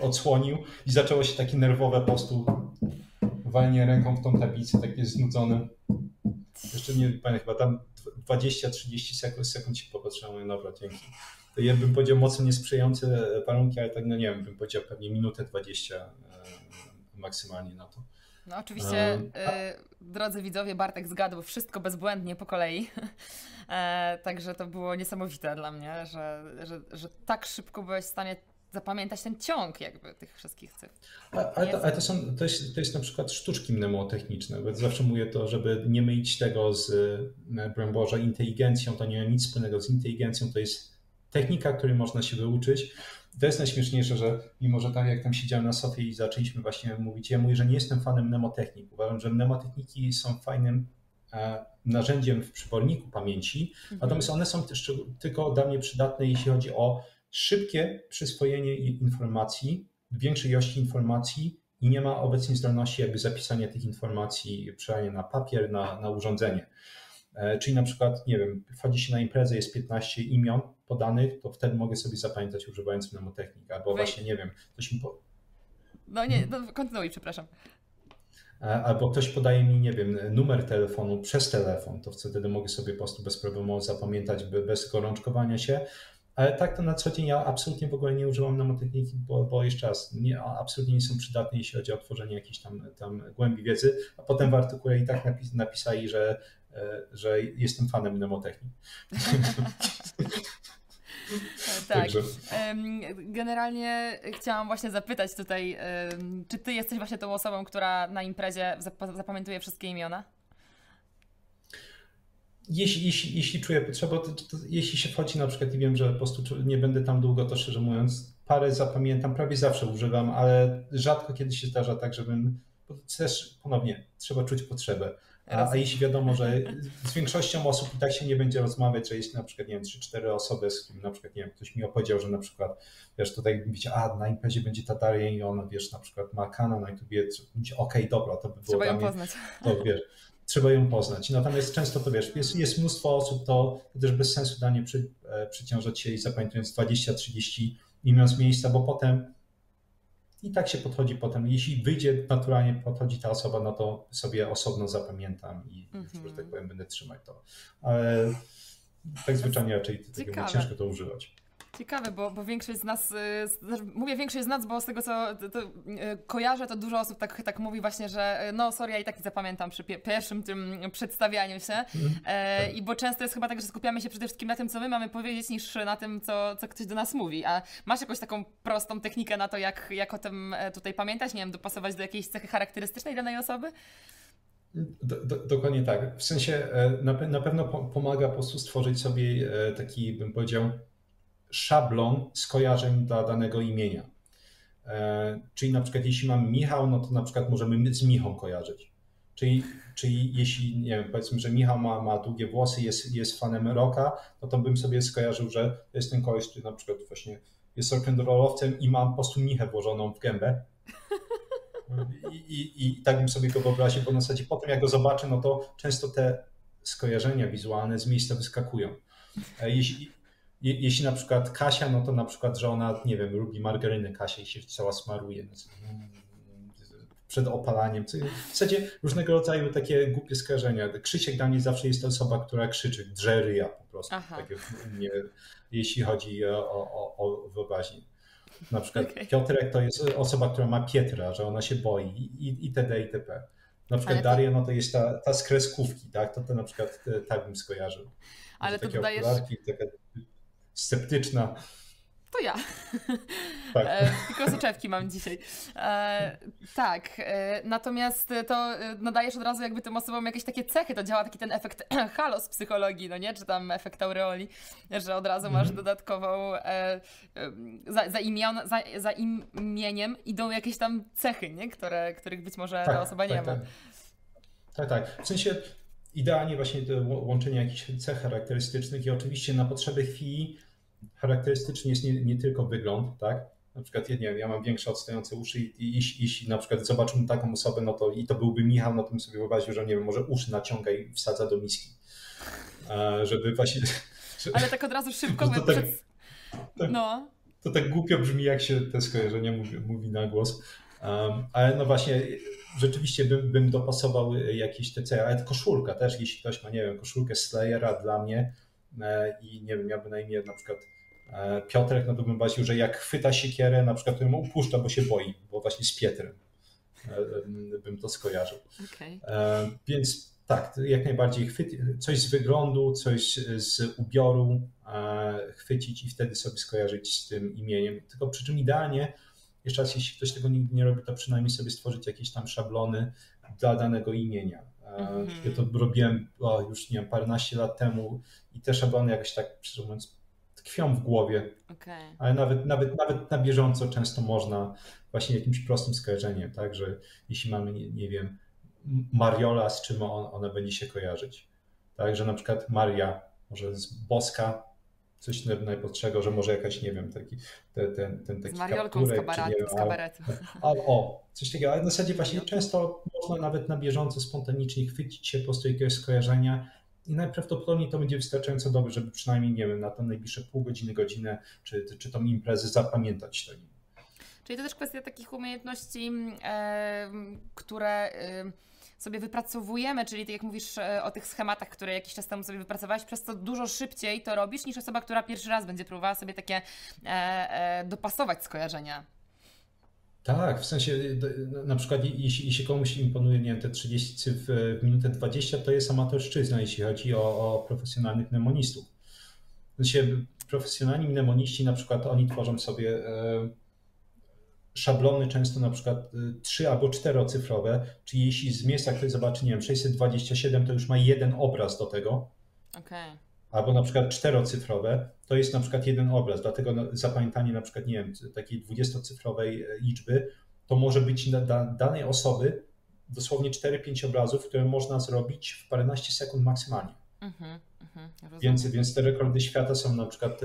[SPEAKER 2] Odsłonił i zaczęło się takie nerwowe po prostu walenie ręką w tą tablicę, takie znudzone. Jeszcze nie pamiętam, chyba tam 20-30 sekund, sekund ci popatrzyłem, no dobra, dzięki. To ja bym powiedział mocno niesprzyjające warunki, ale tak, no nie wiem, bym powiedział pewnie minutę 20 e, maksymalnie na to.
[SPEAKER 1] No oczywiście, um, drodzy widzowie, Bartek zgadł wszystko bezbłędnie po kolei. E, także to było niesamowite dla mnie, że, że, że tak szybko byłeś w stanie zapamiętać ten ciąg jakby tych wszystkich cyfr.
[SPEAKER 2] Ale, to, ale to, są, to, jest, to jest na przykład sztuczki mnemotechniczne, bo zawsze mówię to, żeby nie mylić tego z, e, broń Boże, inteligencją, to nie ma nic wspólnego z inteligencją, to jest technika, której można się wyuczyć. To jest najśmieszniejsze, że mimo, że tak jak tam siedziałem na sofie i zaczęliśmy właśnie mówić, ja mówię, że nie jestem fanem mnemotechnik. Uważam, że mnemotechniki są fajnym e, narzędziem w przyborniku pamięci, mhm. natomiast one są też tylko dla mnie przydatne, jeśli chodzi o szybkie przyswojenie informacji, większej ilości informacji i nie ma obecnie zdolności jakby zapisania tych informacji, przelania na papier, na, na urządzenie. E, czyli na przykład, nie wiem, wchodzi się na imprezę, jest 15 imion podanych, to wtedy mogę sobie zapamiętać używając mnemotechnik, albo Wej. właśnie, nie wiem, coś mi po...
[SPEAKER 1] No nie, no kontynuuj, przepraszam.
[SPEAKER 2] albo ktoś podaje mi, nie wiem, numer telefonu przez telefon, to wtedy mogę sobie po prostu bez problemu zapamiętać, bez gorączkowania się. Ale tak to na co dzień ja absolutnie w ogóle nie używam mnemotechniki, bo, bo jeszcze raz, nie, absolutnie nie są przydatne, jeśli chodzi o tworzenie jakiejś tam, tam głębi wiedzy, a potem w artykule i tak napis, napisali, że, e, że jestem fanem mnemotechniki.
[SPEAKER 1] tak. Generalnie chciałam właśnie zapytać tutaj, czy ty jesteś właśnie tą osobą, która na imprezie zapamiętuje wszystkie imiona?
[SPEAKER 2] Jeśli, jeśli, jeśli czuję potrzebę, to, to, jeśli się wchodzi na przykład i wiem, że po prostu nie będę tam długo, to szczerze mówiąc, parę zapamiętam, prawie zawsze używam, ale rzadko kiedy się zdarza tak, żebym, też ponownie trzeba czuć potrzebę. A, a, jeśli wiadomo, że z większością osób i tak się nie będzie rozmawiać, że jest na przykład, nie wiem, 3-4 osoby, z kim na przykład, nie wiem, ktoś mi opowiedział, że na przykład, wiesz, tutaj wiecie, a na imprezie będzie ta Daria i ona, wiesz, na przykład ma kanał na YouTube, okej, okay, dobra, to by było
[SPEAKER 1] Trzeba ją mnie, poznać.
[SPEAKER 2] To, wiesz, trzeba ją poznać. Natomiast często to wiesz, jest, jest mnóstwo osób, to, też bez sensu danie przy, e, przyciążać się i zapamiętując 20-30 imion z miejsca, bo potem i tak się podchodzi potem. Jeśli wyjdzie naturalnie, podchodzi ta osoba, no to sobie osobno zapamiętam i, mm -hmm. że tak mhm. powiem, będę trzymać to. Ale tak zwyczajnie raczej ciężko to używać.
[SPEAKER 1] Ciekawe, bo, bo większość z nas, y, mówię większość z nas, bo z tego co to, to, y, kojarzę, to dużo osób tak, tak mówi właśnie, że y, no sorry, ja i tak zapamiętam przy pierwszym tym przedstawianiu się. Mhm. E, tak. I bo często jest chyba tak, że skupiamy się przede wszystkim na tym, co my mamy powiedzieć, niż na tym, co, co ktoś do nas mówi. A masz jakąś taką prostą technikę na to, jak, jak o tym e, tutaj pamiętać? Nie wiem, dopasować do jakiejś cechy charakterystycznej danej osoby?
[SPEAKER 2] Do, do, dokładnie tak. W sensie e, na, na pewno pomaga po prostu stworzyć sobie taki, bym powiedział, szablon skojarzeń dla danego imienia. E, czyli na przykład jeśli mamy Michał, no to na przykład możemy z Michą kojarzyć. Czyli, czyli jeśli, nie wiem, powiedzmy, że Michał ma, ma długie włosy, jest, jest fanem rocka, no to bym sobie skojarzył, że to jest ten koleś, który na przykład właśnie jest rock'n'rollowcem i mam po prostu Michę włożoną w gębę. I, i, I tak bym sobie go wyobraził, bo na zasadzie potem jak go zobaczę, no to często te skojarzenia wizualne z miejsca wyskakują. E, jeśli, jeśli na przykład Kasia, no to na przykład, że ona, nie wiem, lubi margarynę Kasia i się cała smaruje no przed opalaniem. W zasadzie różnego rodzaju takie głupie skojarzenia. Krzysiek dla mnie zawsze jest to osoba, która krzyczy, drze ryja po prostu. Tak jeśli chodzi o, o, o wyobraźnię. Na przykład okay. Piotrek to jest osoba, która ma Pietra, że ona się boi i, itd. itp. Na przykład Ale Daria, no to jest ta, ta z kreskówki, tak? To, to na przykład tak bym skojarzył.
[SPEAKER 1] Ale to dodajesz... Taka
[SPEAKER 2] sceptyczna.
[SPEAKER 1] To ja. Tak. E, tylko soczewki mam dzisiaj. E, tak. E, natomiast to e, nadajesz od razu jakby tym osobom jakieś takie cechy. To działa taki ten efekt halo z psychologii, no nie? Czy tam efekt aureoli, że od razu masz mm. dodatkową e, e, za, za, imion, za, za, imieniem idą jakieś tam cechy, nie? Które, których być może tak, ta osoba nie
[SPEAKER 2] tak,
[SPEAKER 1] ma.
[SPEAKER 2] Tak. tak, tak. W sensie idealnie właśnie to łączenie jakichś cech charakterystycznych i oczywiście na potrzeby chwili charakterystyczny jest nie, nie tylko wygląd, tak? Na przykład, ja nie wiem, ja mam większe odstające uszy i jeśli, na przykład zobaczymy taką osobę, no to i to byłby Michał, no to bym sobie wyobraził, że nie wiem, może uszy naciąga i wsadza do miski. Żeby właśnie...
[SPEAKER 1] Ale tak od razu szybko... To, tak,
[SPEAKER 2] tak, no. to tak głupio brzmi, jak się te skojarzenia mówi, mówi na głos. Um, ale no właśnie, rzeczywiście bym, bym dopasował jakieś te cechy, ale koszulka też, jeśli ktoś ma, nie wiem, koszulkę Slayera dla mnie e, i nie wiem, miałby na imię na przykład e, Piotrek, no to bym bawił, że jak chwyta siekierę, na przykład to ją upuszcza, bo się boi, bo właśnie z Pietrem e, bym to skojarzył. Okay. Więc tak, jak najbardziej coś z wyglądu, coś z ubioru chwycić i wtedy sobie skojarzyć z tym imieniem. Tylko przy czym idealnie jeszcze raz, jeśli ktoś tego nigdy nie robi, to przynajmniej sobie stworzyć jakieś tam szablony dla danego imienia. Mm -hmm. Ja to robiłem o, już nie wiem, paręnaście lat temu i te szablony jakoś tak, szczerze mówiąc, tkwią w głowie. Okay. Ale nawet, nawet, nawet na bieżąco często można właśnie jakimś prostym skojarzeniem, tak, że jeśli mamy, nie, nie wiem, Mariola, z czym on, ona będzie się kojarzyć. Tak, że na przykład Maria może z boska coś najprostszego, że może jakaś, nie wiem, taki, ten, ten, ten taki
[SPEAKER 1] z Mariolką kapturek, z, kabaret, nie z kabaretu.
[SPEAKER 2] A, o, coś takiego, ale w zasadzie właśnie często można nawet na bieżąco, spontanicznie chwycić się po prostu jakiegoś skojarzenia i najprawdopodobniej to będzie wystarczająco dobre, żeby przynajmniej, nie wiem, na te najbliższe pół godziny, godzinę, czy, czy tą imprezę zapamiętać to
[SPEAKER 1] Czyli to też kwestia takich umiejętności, e, które sobie wypracowujemy, czyli tak jak mówisz e, o tych schematach, które jakiś czas temu sobie wypracowałeś, przez to dużo szybciej to robisz niż osoba, która pierwszy raz będzie próbowała sobie takie e, e, dopasować skojarzenia.
[SPEAKER 2] Tak, w sensie na przykład jeśli, jeśli komuś imponuje, nie wiem, te 30 cyfr w minutę 20, to jest amatorszczyzna, jeśli chodzi o, o profesjonalnych mnemonistów. W sensie profesjonalni mnemoniści na przykład oni tworzą sobie e, szablony często na przykład 3 albo 4-cyfrowe, czyli jeśli z miejsca ktoś zobaczy, nie wiem, 627, to już ma jeden obraz do tego.
[SPEAKER 1] Okay.
[SPEAKER 2] Albo na przykład czterocyfrowe, to jest na przykład jeden obraz, dlatego zapamiętanie na przykład, nie wiem, takiej dwudziestocyfrowej e, liczby, to może być dla danej osoby dosłownie 4-5 obrazów, które można zrobić w paręnaście sekund maksymalnie. Mm-hmm, mm-hmm, więc, więc te rekordy świata są na przykład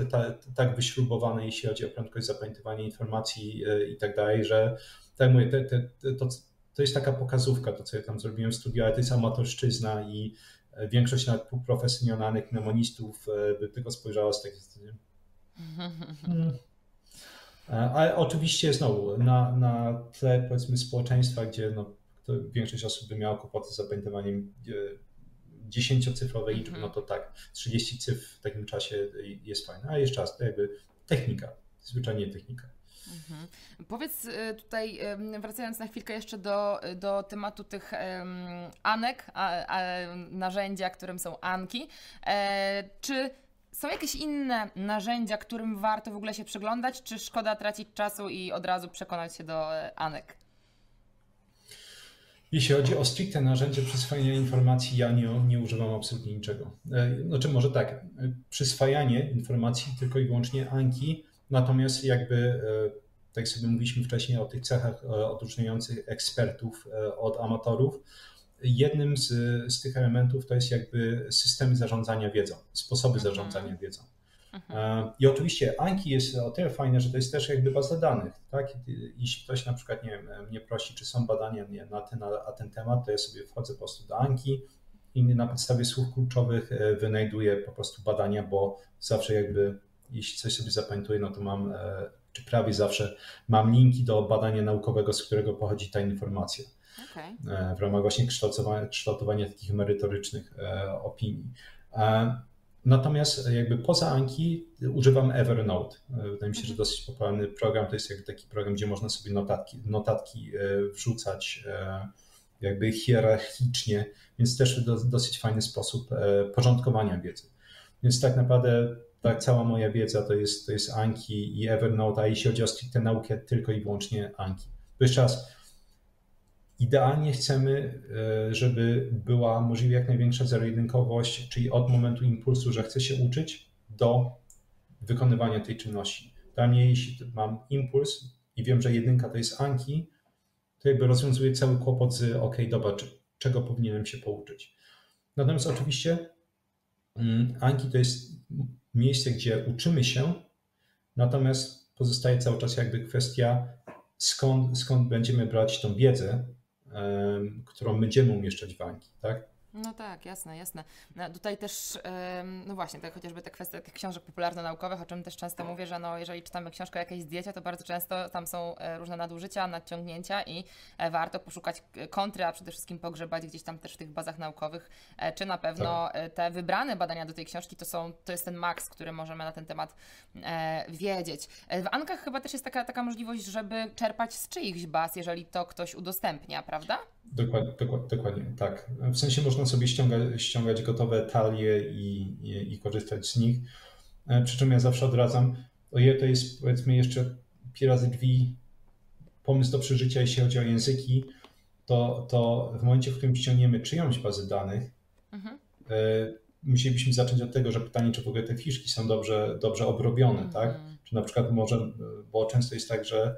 [SPEAKER 2] tak wyśrubowane, jeśli chodzi o prędkość zapamiętywania informacji e, i tak dalej, że tak mówię, te, te, to, to jest taka pokazówka, to co ja tam zrobiłem w studiu, ale to jest amatorszczyzna i większość nawet półprofesjonalnych mnemonistów e, by tylko spojrzała z takiej strony. Hmm. Ale oczywiście znowu, na, na tle powiedzmy społeczeństwa, gdzie no, większość osób by miała kłopoty z zapamiętywaniem e, dziesięciocyfrowej liczby, mm -hmm. no to tak, 30 cyfr w takim czasie jest fajne. A jeszcze raz, to jakby technika, zwyczajnie technika.
[SPEAKER 1] Mhm. Powiedz y, tutaj, wracając na chwilkę jeszcze do, do tematu tych anek, a, a, narzędzia, którym są anki, e, czy są jakieś inne narzędzia, którym warto w ogóle się przyglądać, czy szkoda tracić czasu i od razu przekonać się do e, anek?
[SPEAKER 2] Jeśli chodzi o stricte narzędzie przyswajania informacji, ja nie, nie używam absolutnie niczego. E, znaczy może tak, przyswajanie informacji tylko i wyłącznie Anki, natomiast jakby, e, tak jak sobie mówiliśmy wcześniej o tych cechach e, odróżniających ekspertów od amatorów, jednym z, z tych elementów to jest jakby systemy zarządzania wiedzą, sposoby mhm. zarządzania wiedzą. Mhm. I oczywiście Anki jest o tyle fajne, że to jest też jakby baza danych. Tak? Jeśli ktoś na przykład nie wiem, mnie prosi, czy są badania na, ten, na ten temat, to ja sobie wchodzę po prostu do Anki i na podstawie słów kluczowych e, wynajduję po prostu badania, bo zawsze jakby jeśli coś sobie zapamiętuję, no to mam, e, czy prawie zawsze mam linki do badania naukowego, z którego pochodzi ta informacja. Okay. W ramach właśnie kształtowania, kształtowania takich merytorycznych opinii. Natomiast jakby poza Anki używam Evernote. Wydaje mi się, że mhm. dosyć popularny program to jest jakby taki program, gdzie można sobie notatki, notatki e, wrzucać e, jakby hierarchicznie, więc też do, dosyć fajny sposób e, porządkowania wiedzy. Więc tak naprawdę ta cała moja wiedza to jest, to jest Anki i Evernote, a jeśli chodzi o stricte naukę, tylko i wyłącznie Anki. Jeszcze raz, Idealnie chcemy, e, żeby była możliwie jak największa zero-jedynkowość, czyli od momentu impulsu, że chcę się uczyć, do wykonywania tej czynności. Dla mnie, jeśli mam impuls i wiem, że jedynka to jest Anki, to jakby rozwiązuje cały kłopot z ok, dobra, czego powinienem się pouczyć. Natomiast oczywiście mm, Anki to jest miejsce, gdzie uczymy się, natomiast pozostaje cały czas jakby kwestia, skąd, skąd będziemy brać tą wiedzę, którą będziemy umieszczać w Anki, tak?
[SPEAKER 1] No tak, jasne, jasne. No, tutaj też, no właśnie, tak chociażby te kwestie tych książek popularno-naukowych, o czym też często mówię, że no, jeżeli czytamy książkę o jakiejś diecie, to bardzo często tam są e, różne nadużycia, nadciągnięcia i e, warto poszukać kontry, a przede wszystkim pogrzebać gdzieś tam też w tych bazach naukowych, e, czy na pewno tak. te wybrane badania do tej książki to są, to jest ten maks, który możemy na ten temat wiedzieć. W Ankach chyba też jest taka, taka możliwość, żeby czerpać z czyichś baz, jeżeli to ktoś udostępnia, prawda?
[SPEAKER 2] Dokładnie, dokładnie, dokładnie tak. W sensie można sobie ściągać, ściągać gotowe talie i, i, i, korzystać z nich. E, przy czym ja zawsze odradzam, to jest powiedzmy jeszcze pi razy drzwi pomysł do przeżycia, jeśli chodzi o języki, to, to w momencie, w którym ściągniemy czyjąś bazę danych, mhm. y, musielibyśmy zacząć od tego, że pytanie, czy w ogóle te fiszki są dobrze, dobrze obrobione, mhm. tak? Czy na przykład może, bo często jest tak, że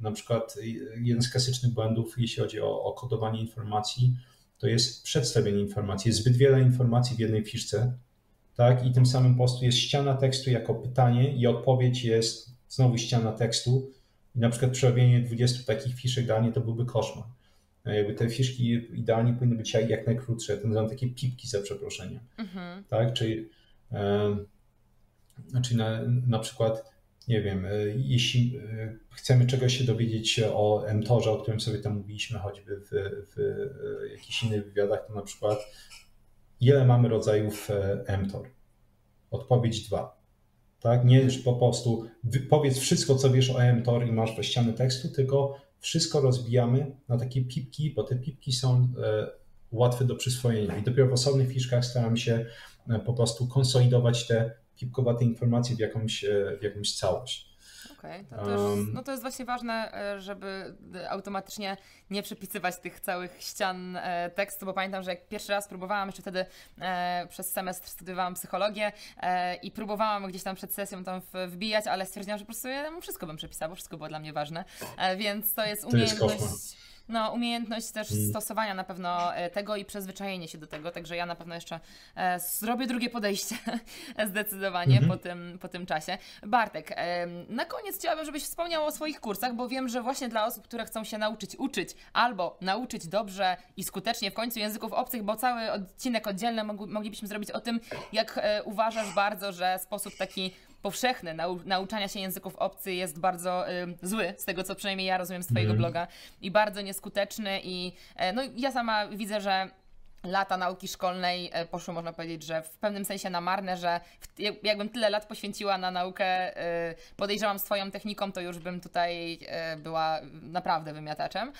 [SPEAKER 2] na przykład jeden z klasycznych błędów, jeśli chodzi o, o kodowanie informacji, to jest przedstawienie informacji. Jest zbyt wiele informacji w jednej fiszce, tak? I tym samym po prostu jest ściana tekstu jako pytanie i odpowiedź jest znowu ściana tekstu. I na przykład przerobienie 20 takich fiszek danie to byłby koszmar. E, jakby te fiszki idealnie powinny być jak, jak najkrótsze, to nazywam takie pipki za przeproszeniem. Mhm. Tak? Czyli, e, czyli na, na przykład nie wiem, jeśli chcemy czegoś się dowiedzieć o mTorze, o którym sobie tam mówiliśmy, choćby w, w jakichś innych wywiadach, to na przykład ile mamy rodzajów mTor? Odpowiedź dwa. Tak? Nie po prostu powiedz wszystko, co wiesz o mTor i masz ściany tekstu, tylko wszystko rozbijamy na takie pipki, bo te pipki są e, łatwe do przyswojenia i dopiero w osobnych fiszkach staram się e, po prostu konsolidować te pipkowate informacje w jakąś, e, w jakąś całość.
[SPEAKER 1] Okej, okay, to, no to jest właśnie ważne, e, żeby automatycznie nie przepisywać tych całych ścian e, tekstu, bo pamiętam, że jak pierwszy raz próbowałam, jeszcze wtedy e, przez semestr studiowałam psychologię e, i próbowałam gdzieś tam przed sesją tam wbijać, ale stwierdziłam, że po prostu ja wszystko bym przepisała, bo wszystko było dla mnie ważne, e, więc to jest umiejętność... To jest no, umiejętność też mm. stosowania na pewno e, tego i przyzwyczajenie się do tego, także ja na pewno jeszcze e, zrobię drugie podejście zdecydowanie mm -hmm. po, tym, po tym czasie. Bartek, e, na koniec chciałabym, żebyś wspomniał o swoich kursach, bo wiem, że właśnie dla osób, które chcą się nauczyć uczyć albo nauczyć dobrze i skutecznie w końcu języków obcych, bo cały odcinek oddzielny moglibyśmy zrobić o tym, jak e, uważasz bardzo, że sposób taki powszechny nau nauczania się języków obcych jest bardzo y, zły, z tego co przynajmniej ja rozumiem z Twojego mm. bloga, i bardzo nieskuteczny. I y, no, ja sama widzę, że lata nauki szkolnej e, poszły, można powiedzieć, że w pewnym sensie na marne, że jakbym tyle lat poświęciła na naukę, e, podejrzewam swoją techniką, to już bym tutaj e, była naprawdę wymiataczem.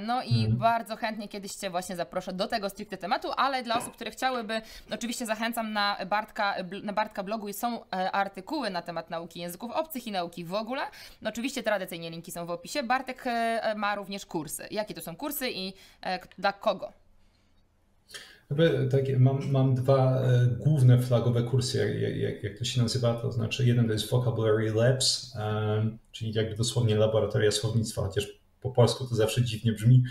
[SPEAKER 1] No i mhm. bardzo chętnie kiedyś Cię właśnie zaproszę do tego stricte tematu, ale dla osób, które chciałyby, oczywiście zachęcam na Bartka, na Bartka blogu są artykuły na temat nauki języków obcych i nauki w ogóle. No oczywiście tradycyjnie linki są w opisie. Bartek ma również kursy. Jakie to są kursy i dla kogo?
[SPEAKER 2] Takie, mam, mam dwa e, główne flagowe kursy, jak, jak, jak, to się nazywa, to znaczy jeden to jest Vocabulary Labs, um, czyli jakby dosłownie laboratoria słownictwa, chociaż po polsku to zawsze dziwnie brzmi,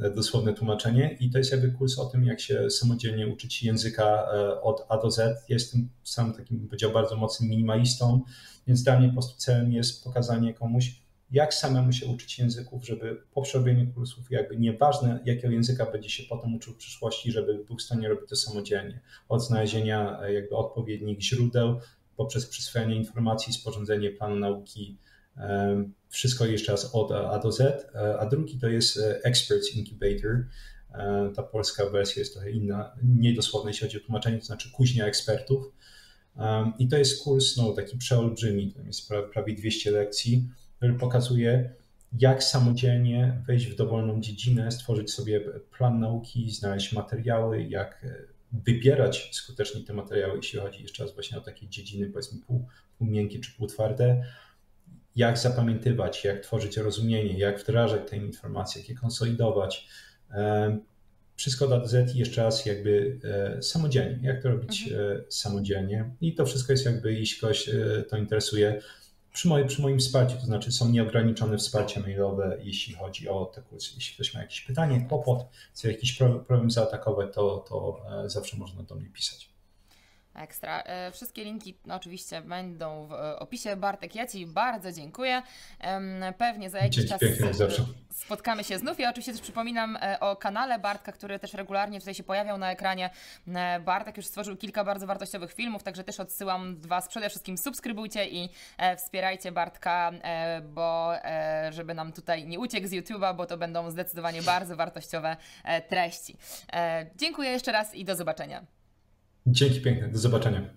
[SPEAKER 2] e, dosłowne tłumaczenie i to jest jakby kurs o tym, jak się samodzielnie uczyć języka e, od A do Z. Jestem sam takim, bym powiedział, bardzo mocnym minimalistą, więc dla mnie po prostu celem jest pokazanie komuś, jak samemu się uczyć języków, żeby po przerobieniu kursów, jakby nieważne jakiego języka będzie się potem uczył w przyszłości, żeby był w stanie robić to samodzielnie. Od znalezienia e, jakby odpowiednich źródeł, poprzez przyswojenie informacji, sporządzenie planu nauki, e, wszystko jeszcze raz od A do Z, e, a drugi to jest Experts Incubator. Ta polska wersja jest trochę inna, mniej dosłowna, jeśli chodzi o tłumaczenie, to znaczy kuźnia ekspertów. I to jest kurs no, taki przeolbrzymi, to jest prawie 200 lekcji który pokazuje, jak samodzielnie wejść w dowolną dziedzinę, stworzyć sobie plan nauki, znaleźć materiały, jak e, wybierać skutecznie te materiały, jeśli chodzi jeszcze raz właśnie o takie dziedziny, powiedzmy pół, pół miękkie czy półtwarde, jak zapamiętywać, jak tworzyć rozumienie, jak wdrażać te informacje, jak je konsolidować. E, wszystko do Z jeszcze raz jakby e, samodzielnie, jak to robić mhm. samodzielnie. I to wszystko jest jakby, jeśli kogoś to interesuje, przy, moim, przy moim wsparciu, to znaczy są nieograniczone wsparcie mailowe, jeśli chodzi o te kursy. Jeśli ktoś ma jakieś pytanie, kłopot, chce jakiś problem zaatakować, to, to e, zawsze można do mnie pisać.
[SPEAKER 1] Ekstra. E, wszystkie linki no, oczywiście będą w e, opisie. Bartek, ja Ci bardzo dziękuję. Pewnie za jakiś czas spotkamy się znów. Ja oczywiście też przypominam e, o kanale Bartka, który też regularnie tutaj się pojawiał na ekranie. Bartek już stworzył kilka bardzo wartościowych filmów, także też odsyłam Was przede wszystkim subskrybujcie i wspierajcie Bartka, bo żeby nam tutaj nie uciekł z YouTube'a, bo to będą zdecydowanie bardzo wartościowe treści. Dziękuję jeszcze raz i do zobaczenia.
[SPEAKER 2] Dzięki piękne, do zobaczenia.